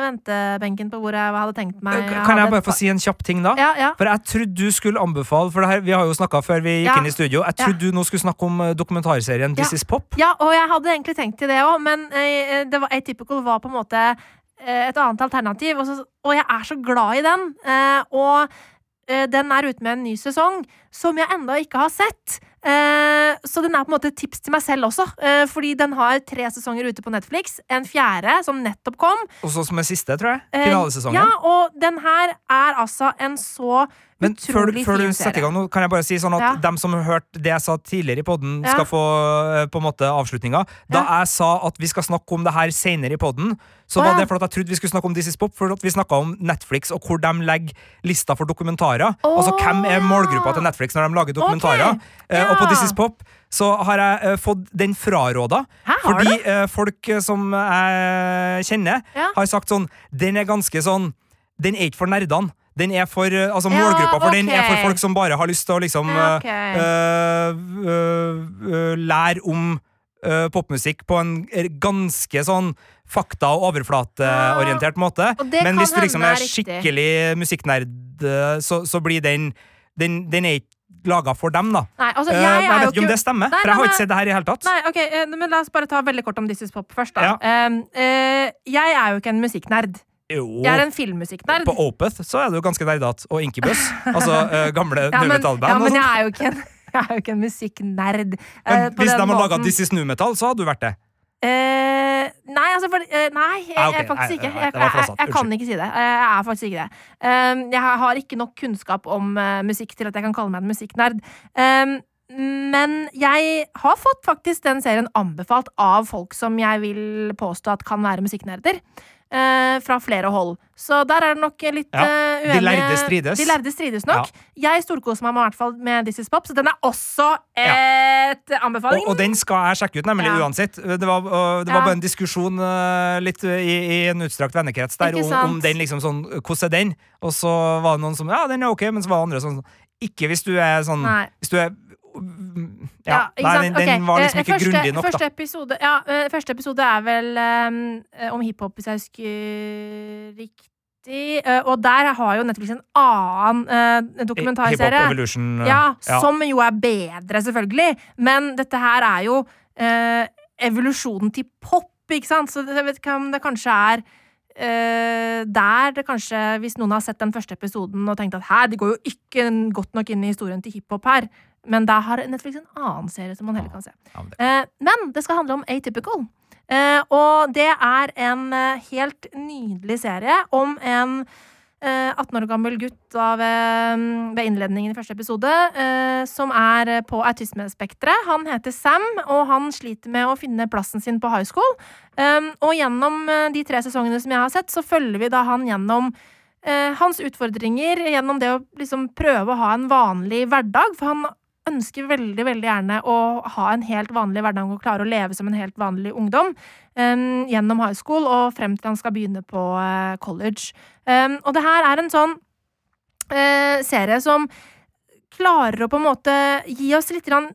ventebenken på hvor jeg hadde tenkt meg Kan jeg bare få si en kjapp ting, da? Ja, ja. For jeg trodde du skulle anbefale For det her, Vi har jo snakka før vi gikk inn i studio. Jeg trodde du nå skulle snakke om eh, dokumentarserien This. Is Pop. Ja, og jeg hadde egentlig tenkt til det òg, men eh, det var, Atypical var på en måte eh, et annet alternativ. Og, så, og jeg er så glad i den. Eh, og eh, den er ute med en ny sesong som jeg enda ikke har sett. Eh, så den er på en måte et tips til meg selv også, eh, fordi den har tre sesonger ute på Netflix. En fjerde som nettopp kom. Og så som er siste, tror jeg. Eh, Ja, og den her er altså en så Men før, før du setter i gang nå, kan jeg bare si sånn at Ja. dem som har hørt det jeg sa tidligere i podden, Ja. skal få eh, på en måte avslutninga. Da Ja. jeg sa at vi skal snakke om det her senere i podden, så var det for at jeg trodde vi skulle snakke om This Is Pop, for at vi snakka om Netflix og hvor de legger lista for dokumentarer. altså hvem er målgruppa til Netflix når de lager dokumentarer. Okay. Eh, og på. This Is Pop så har jeg eh, fått den fraråda. Hæ, Fordi eh, folk som jeg kjenner, har sagt sånn Den er ganske sånn Den er ikke for nerdene. Den er for, eh, altså Ja, Målgruppa for den er for folk som bare har lyst til å liksom Ja, okay. uh, uh, lære om popmusikk på en ganske sånn fakta- og overflateorientert måte. Og Men hvis du liksom er skikkelig musikknerd, så, så blir den Den, den er ikke laga for dem, da. Nei, altså, jeg jeg er vet ikke om det stemmer, Nei, for jeg har ikke sett det her i hele tatt. Nei, ok, men La oss bare ta veldig kort om This Is Pop først. da Ja. Uh, uh, Jeg er jo ikke en musikknerd. Jo. Jeg er en filmmusikknerd. På Opeth så er du ganske nerdete. Og Inkibus. <laughs> altså uh, gamle Ja, men, ja, men jeg er jo ikke en, <laughs> jeg er jo musikknerd. Uh, hvis de hadde har laga. This Is Metal, så hadde du vært det. Uh, nei, altså for, uh, Nei, jeg, Ah, ok, jeg, faktisk ikke. Jeg, jeg, jeg kan ikke si det. Jeg er faktisk ikke det. Um, jeg har ikke nok kunnskap om uh, musikk til at jeg kan kalle meg en musikknerd. Um, men jeg har fått faktisk den serien anbefalt av folk som jeg vil påstå at kan være musikknerder. Eh, fra flere hold. Så der er det nok litt Ja, eh, de lærde strides. De lærde strides nok. Jeg storkoser meg med, i hvert fall med This Is Pop, så den er også et anbefaling. Og, og den skal jeg sjekke ut, nemlig Ja. uansett. Det var, det var Ja. bare en diskusjon uh, litt i, i en utstrakt vennekrets der om, om den liksom sånn Hvordan er den? Og så var det noen som Ja, den er ok, men så var det andre sånn Ikke hvis du er sånn Nei. Hvis du er Ja, ikke nei, den, den var liksom ikke første, grundig nok, første da. Episode, ja, eh, første episode er vel um, om hiphop, hvis jeg husker riktig. Og der har jo Netflix en annen uh, dokumentarserie. Evolution. øh, Ja, som jo er bedre, selvfølgelig. Men dette her er jo uh, evolusjonen til pop, ikke sant? Så jeg vet ikke om det kanskje er Uh, der det kanskje, hvis noen har sett den første episoden og tenkt at her, de går jo ikke godt nok inn i historien til hiphop her, men der har Netflix en annen serie som man heller kan se. Men det- Eh, men det skal handle om Atypical. Eh, og det er en eh, helt nydelig serie om en eh, 18 år gammel gutt av, ved innledningen i første episode, som er på autismespekteret. Han heter Sam, og han sliter med å finne plassen sin på high school. Og gjennom de tre sesongene som jeg har sett, så følger vi da han gjennom hans utfordringer gjennom det å liksom prøve å ha en vanlig hverdag. For han ønsker veldig veldig gjerne å ha en helt vanlig hverdag og klare å leve som en helt vanlig ungdom um, gjennom high school og frem til han skal begynne på uh, college. Um, og det her er en sånn uh, serie som klarer å på en måte gi oss litt grann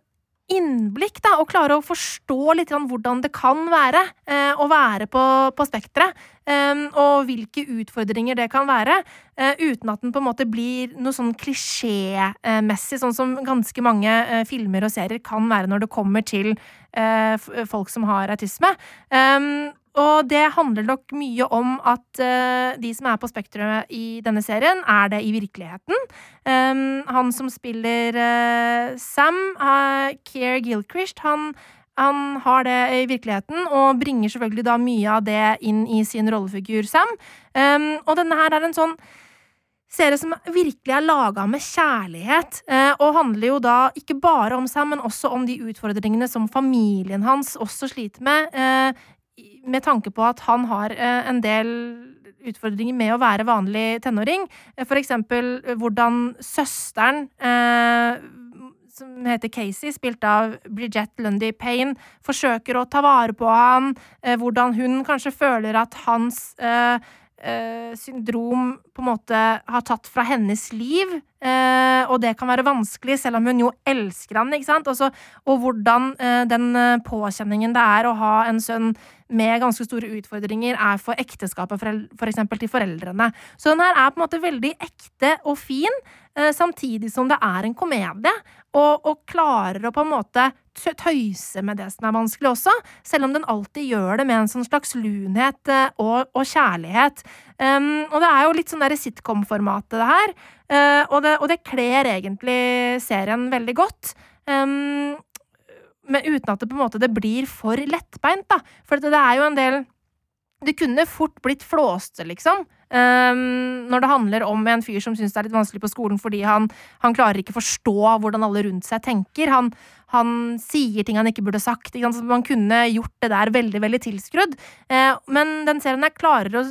innblikk, da, og klare å forstå litt hvordan det kan være eh, å være på, på spekteret, eh, og hvilke utfordringer det kan være, eh, uten at den på en måte blir noe sånn klisjémessig, sånn som ganske mange eh, filmer og serier kan være når det kommer til eh, folk som har autisme. Um, og det handler nok mye om at uh, de som er på Spektrum i denne serien, er det i virkeligheten. Um, han som spiller uh, Sam, uh, Keir Gilchrist, han, han, har det i virkeligheten, og bringer selvfølgelig da mye av det inn i sin rollefigur Sam. Um, og denne her er en sånn serie som virkelig er laga med kjærlighet, og handler jo da ikke bare om Sam, men også om de utfordringene som familien hans også sliter med med tanke på at han har eh, en del utfordringer med å være vanlig tenåring. Eh, for eksempel eh, hvordan søsteren, som heter Casey, spilt av Bridget Lundy Payne, forsøker å ta vare på han. Hvordan hun kanskje føler at hans syndrom på en måte har tatt fra hennes liv. Eh, og det kan være vanskelig, selv om hun jo elsker han, ikke sant. Også, og hvordan eh, den eh, påkjenningen det er å ha en sønn med ganske store utfordringer, er for ekteskapet, for, for til foreldrene. Så den her er på en måte veldig ekte og fin, eh, samtidig som det er en komedie. Og, og klarer å på en måte tøyse med det som er vanskelig også, selv om den alltid gjør det med en sånn slags lunhet eh, og, og kjærlighet. Um, og det er jo litt sånn derre sitcom-formatet, det her, uh, og det, det kler egentlig serien veldig godt. Um, men uten at det på en måte det blir for lettbeint, da. For det er jo en del Det kunne fort blitt flåste, liksom. Um, når det handler om en fyr som syns det er litt vanskelig på skolen fordi han, han klarer ikke forstå hvordan alle rundt seg tenker. Han, han sier ting han ikke burde sagt. Ikke man kunne gjort det der veldig, veldig tilskrudd. Uh, men den serien her klarer å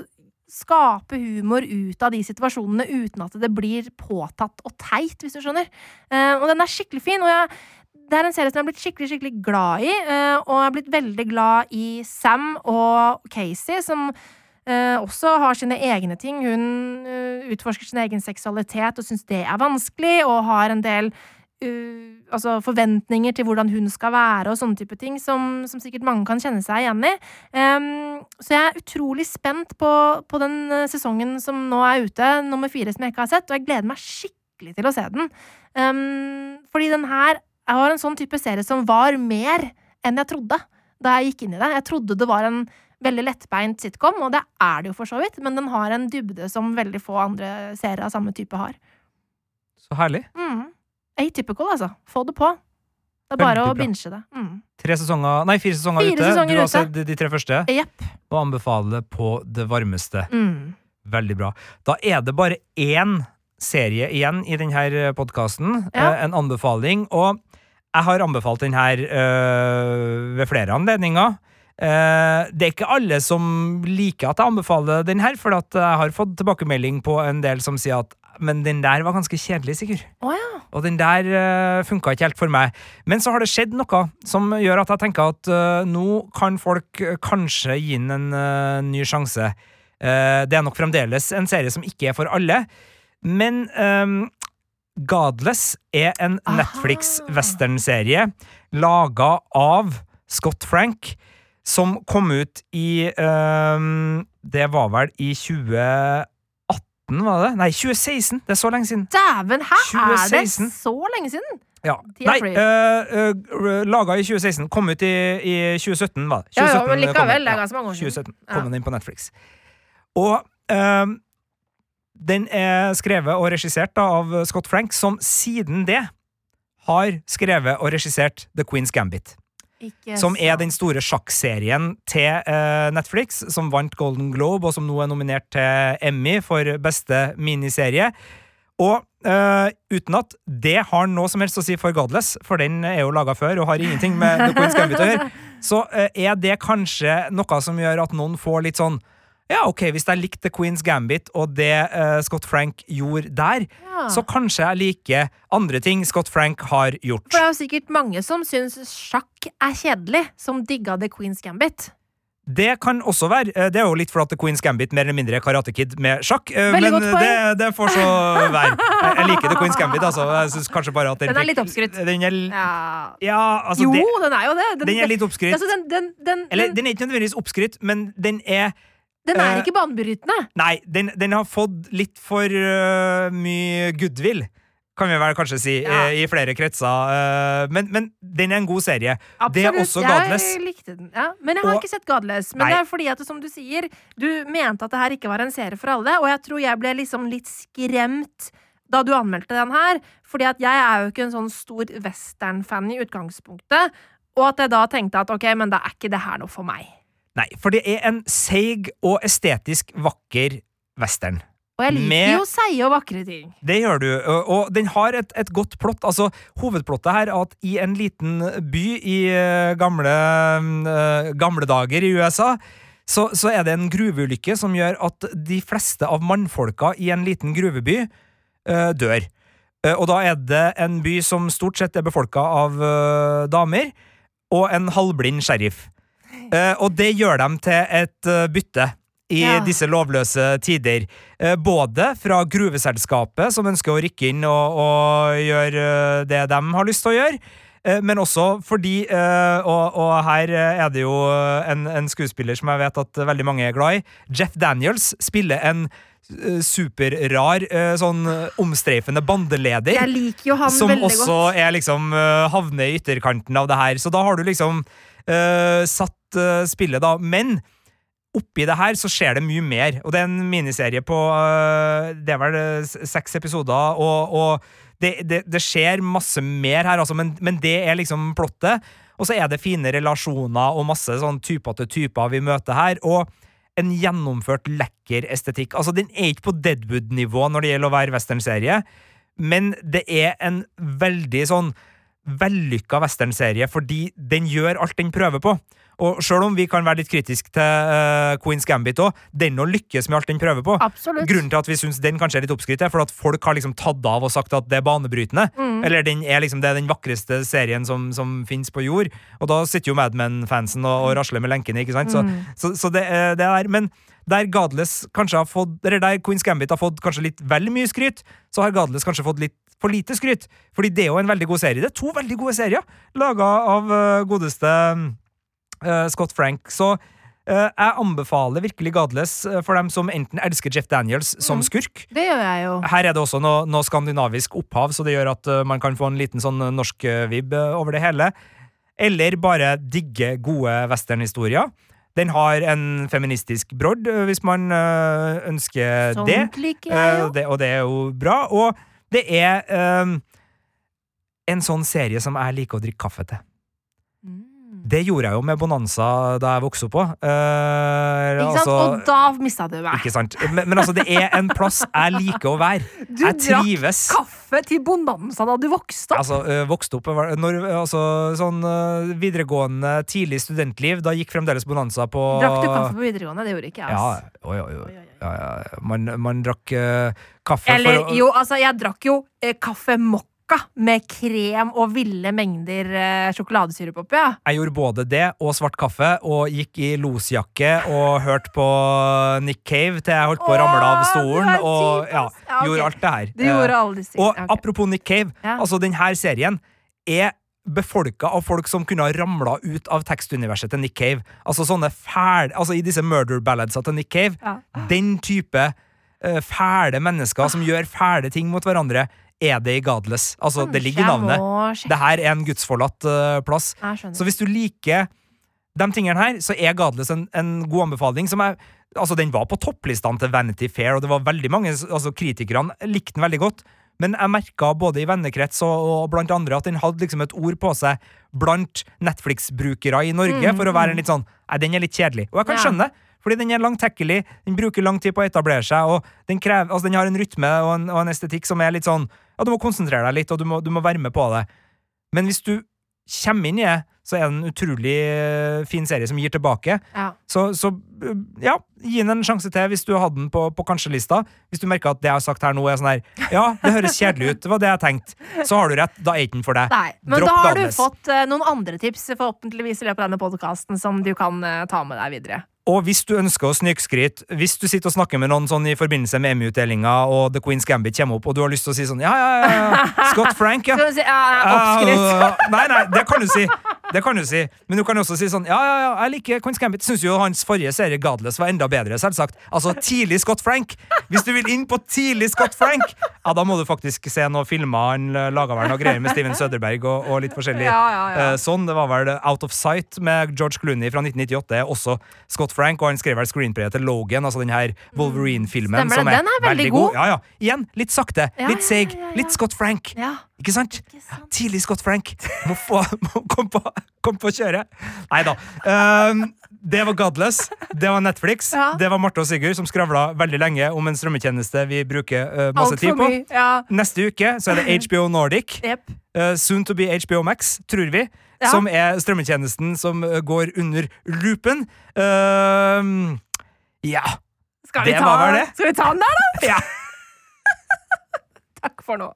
skape humor ut av de situasjonene uten at det blir påtatt og teit, hvis du skjønner. Uh, og den er skikkelig fin. og jeg det er en serie som jeg har blitt skikkelig skikkelig glad i, uh, og jeg har blitt veldig glad i Sam og Casey, som Uh, også har sine egne ting. Hun uh, utforsker sin egen seksualitet og syns det er vanskelig, og har en del uh, altså forventninger til hvordan hun skal være, og sånne type ting, som, som sikkert mange kan kjenne seg igjen i. Um, så jeg er utrolig spent på, på, den sesongen som nå er ute, nummer fire, som jeg ikke har sett, og jeg gleder meg skikkelig til å se den. Um, fordi den her var en sånn type serie som var mer enn jeg trodde da jeg gikk inn i det. Jeg trodde det var en veldig lettbeint sitcom, og det er det jo for så vidt, men den har en dybde som veldig få andre serier av samme type har. Så herlig. Mm. Atypical, altså. Få det på. Det er bare å binche det. Mm. Tre sesonger, nei, fire sesonger fire ute. Sesonger du har sett de, de tre første. Yep. Og anbefaler på det varmeste. Mm. Veldig bra. Da er det bare én serie igjen i denne podkasten. Ja. Eh, en anbefaling. Og jeg har anbefalt den her øh, ved flere anledninger. Eh, det er ikke alle som liker at jeg anbefaler den her, for at jeg har fått tilbakemelding på en del som sier at men den der var ganske kjedelig, Sigurd. Oh, ja. Og den der uh, funka ikke helt for meg. Men så har det skjedd noe som gjør at jeg tenker at uh, nå kan folk kanskje gi den en uh, ny sjanse. Uh, det er nok fremdeles en serie som ikke er for alle, men um, Godless er en. Netflix-westernserie laga av Scott Frank, som kom ut i um, Det var vel i 2018, var det? Nei, 2016! Det er så lenge siden. Dæven, hæ? Er det så lenge siden? Ja. Nei, øh, uh, laga i 2016. Kom ut i, i 2017, var det. Ja, ja, 2017 men likevel, det er ganske mange år siden. 2017 Ja. kom den inn på Netflix. Og øh, den er skrevet og regissert da, av Scott Frank, som siden det har skrevet og regissert The Queen's Gambit. Som er den store sjakkserien til eh, Netflix, som vant Golden Globe, og som nå er nominert til Emmy for beste miniserie. Og eh, uten at det har noe som helst å si for Godless, for den er jo laga før og har ingenting med The Queen's Gambit å gjøre, så eh, er det kanskje noe som gjør at noen får litt sånn ja, ok, hvis jeg likte Queen's Gambit og det uh, Scott Frank gjorde der, Ja. så kanskje jeg liker andre ting Scott Frank har gjort. For det er jo sikkert mange som syns sjakk er kjedelig, som digga The Queen's Gambit. Det kan også være. eh, Det er jo litt for at The Queen's Gambit mer eller mindre er Karate Kid med sjakk, eh, Veldig men det, det får så være. Jeg, liker The Queen's Gambit, altså. Jeg synes kanskje bare at den, Den er litt oppskrytt. Den er, Ja. ja, altså jo, det, den er jo det. den er litt oppskrytt. Altså, den, den, den, Eller, den, den er ikke nødvendigvis oppskrytt, men den er den er eh, ikke banebrytende. Nei, den, den har fått litt for uh, mye goodwill, kan vi vel kanskje si, Ja. eh, i flere kretser. men, men den er en god serie. Det er også Godless. Jeg likte den. Ja. Men jeg har Og- ikke sett Godless. Men Nei. det er fordi at, som du sier, du mente at det her ikke var en serie for alle, og jeg tror jeg ble liksom litt skremt da du anmeldte den her, fordi at jeg er jo ikke en sånn stor western-fan i utgangspunktet, og at jeg da tenkte at ok, men da er ikke det her noe for meg. Nei, for det er en seig og estetisk vakker western. Og jeg liker Med- jo seige og vakre ting. Det gjør du, og og den har et, et godt plott. Altså, hovedplottet her er at i en liten by i gamle, uh, gamle dager i USA, så, så er det en gruveulykke som gjør at de fleste av mannfolka i en liten gruveby uh, dør. Uh, og da er det en by som stort sett er befolka av damer, og en halvblind sheriff. Eh, og det gjør dem til et eh, bytte i Ja. disse lovløse tider. Eh, både fra gruveselskapet, som ønsker å rykke inn og, og gjøre det de har lyst til å gjøre. Men også fordi, og, og her er det jo en, en skuespiller som jeg vet at veldig mange er glad i, Jeff Daniels spiller en superrar, sånn omstreifende bandeleder Jeg liker jo han som veldig også er liksom havner i ytterkanten av det her. Så da har du liksom uh, satt uh, spillet, da. Men oppi det her så skjer det mye mer. Og det er en miniserie på uh, Det er vel seks episoder, og, og det, det, det skjer masse mer her, altså, men, men det er liksom plottet. Og så er det fine relasjoner og masse sånn typer til typer vi møter her. og en gjennomført lekker estetikk. Altså, Den er ikke på Deadwood-nivå når det gjelder å være westernserie, men det er en veldig sånn vellykka westernserie fordi den gjør alt den prøver på. Og sjøl om vi kan være litt kritiske til uh, Queen's Gambit òg, den òg lykkes med alt den prøver på. Absolutt. Grunnen til at vi syns den kanskje er litt oppskrytt, er for at folk har liksom tatt av og sagt at det er banebrytende. Mm. Eller den er liksom det er den vakreste serien som, som fins på jord. Og da sitter jo Mad Men-fansen og, og rasler med lenkene, ikke sant? Så, Mm. så, så det, eh, det er Men der Godless kanskje har fått Eller der Queen's Gambit har fått kanskje litt vel mye skryt, så har Godless kanskje fått litt for lite skryt. Fordi det er jo en veldig god serie. Det er to veldig gode serier laga av eh, godeste uh, Scott Frank. Så uh, jeg anbefaler virkelig Godless for dem som enten elsker Jeff Daniels som skurk. Det gjør jeg jo. Her er det også noe, noe skandinavisk opphav, så det gjør at uh, man kan få en liten sånn norsk vib over det hele. Eller bare digge gode westernhistorier. Den har en feministisk brodd, hvis man ønsker ønsker det. Sånt liker jeg jo. det. Og det er jo bra. Og det er um, en sånn serie som jeg liker å drikke kaffe til. Det gjorde jeg jo med Bonanza da jeg vokste opp på. Eh, Ikke sant? altså- Og da mista du meg. ikke sant? Men, men altså, det er en plass jeg liker å være. Du Jeg drakk kaffe til Bonanza da du vokste opp! Altså, øh, vokste opp når, altså, sånn øh, videregående, tidlig studentliv, da gikk fremdeles Bonanza på Drakk du kaffe på videregående? Det gjorde ikke jeg. Ja, oi, oi. Oi, oi, oi. Ja, ja. Man, man drakk øh, kaffe Eller for å jo, altså, jeg drakk jo eh, kaffe mokka med krem og ville mengder eh, sjokoladesyrup oppi. Ja. Jeg gjorde både det og svart kaffe, og gikk i losjakke og hørte på Nick Cave til jeg holdt på å ramle av stolen, og ja. Ja, okay. gjorde alt det her. Eh, disse. Og okay. apropos Nick Cave, altså denne serien er befolka av folk som kunne ha ramla ut av tekstuniverset til Nick Cave. Altså sånne fæle Altså i disse murder balladsa til Nick Cave. Den type uh, fæle mennesker som gjør fæle ting mot hverandre, er det i Godless. Altså, det ligger i navnet. Det her er en gudsforlatt uh, plass. Så hvis du liker de tingene her, så er Godless en, en god anbefaling. Som jeg, altså Den var på topplistene til Vanity Fair, og det var veldig mange altså Kritikerne likte den veldig godt. Men jeg merka både i vennekrets og, og blant andre at den hadde liksom et ord på seg blant Netflix-brukere i Norge for å være en litt sånn Nei, den er litt kjedelig. Og jeg kan Ja. skjønne, fordi den er langtekkelig, den bruker lang tid på å etablere seg, og den, krever, altså den har en rytme og en, og en estetikk som er litt sånn Ja, du må konsentrere deg litt, og du må, du må være med på det. Men hvis du kommer inn i det, så er det en utrolig eh, fin serie som gir tilbake. Ja. Så, så eh, ja, gi den en sjanse til hvis du hadde den på, på kanskje-lista. Hvis du merker at det jeg har sagt her nå er sånn her Ja, det høres kjedelig ut, det var det jeg tenkte. Så har du rett, da er den for deg. Nei, men Dropp da har du fått eh, noen andre tips forhåpentligvis i løpet av denne podkasten som du kan ta med deg videre. Og hvis du ønsker å snikskryte, hvis du sitter og snakker med noen sånn i forbindelse med MU-utdelinga, og The Queen's Gambit kommer opp, og du har lyst til å si sånn Ja, ja, ja, ja. Scott Frank, ja. <laughs> Skal du si, ja, oppskrytt. Uh, nei, nei, det kan du si. Det kan du si. Men du kan også si sånn Ja, ja, ja, jeg liker Queen's Gambit. Syns jo hans forrige serie, Godless, var enda bedre, selvsagt. Altså tidlig Scott Frank. Hvis du vil inn på tidlig Scott Frank, ja, da må du faktisk se noen filmer han laga vel noe greier med Steven Søderberg og, og litt forskjellig. Ja, ja, ja. Eh, sånn, Det var vel Out of Sight med George Clooney fra 1998, er også Scott Frank, og han skrev vel screenplayet til Logan, altså den her Wolverine-filmen. Stemmer det, den er veldig god. Ja, ja. Igjen, litt sakte, litt seig, litt Scott Frank. Ja. Ikke sant? Ikke sant. Tidlig Scott Frank. Må, få, må komme på, kom på kjøret. Nei da. Um, det var Godless. Det var Netflix. Ja. Det var Marte og Sigurd som skravla veldig lenge om en strømmetjeneste vi bruker uh, masse tid på. Ja. Neste uke så er det HBO Nordic. Yep. Uh, soon to be HBO Max, tror vi. Ja. Som er strømmetjenesten som eh, går under loopen. Uh, ja. Skal vi, ta, skal vi ta den der, da? ja. <laughs> Takk for nå.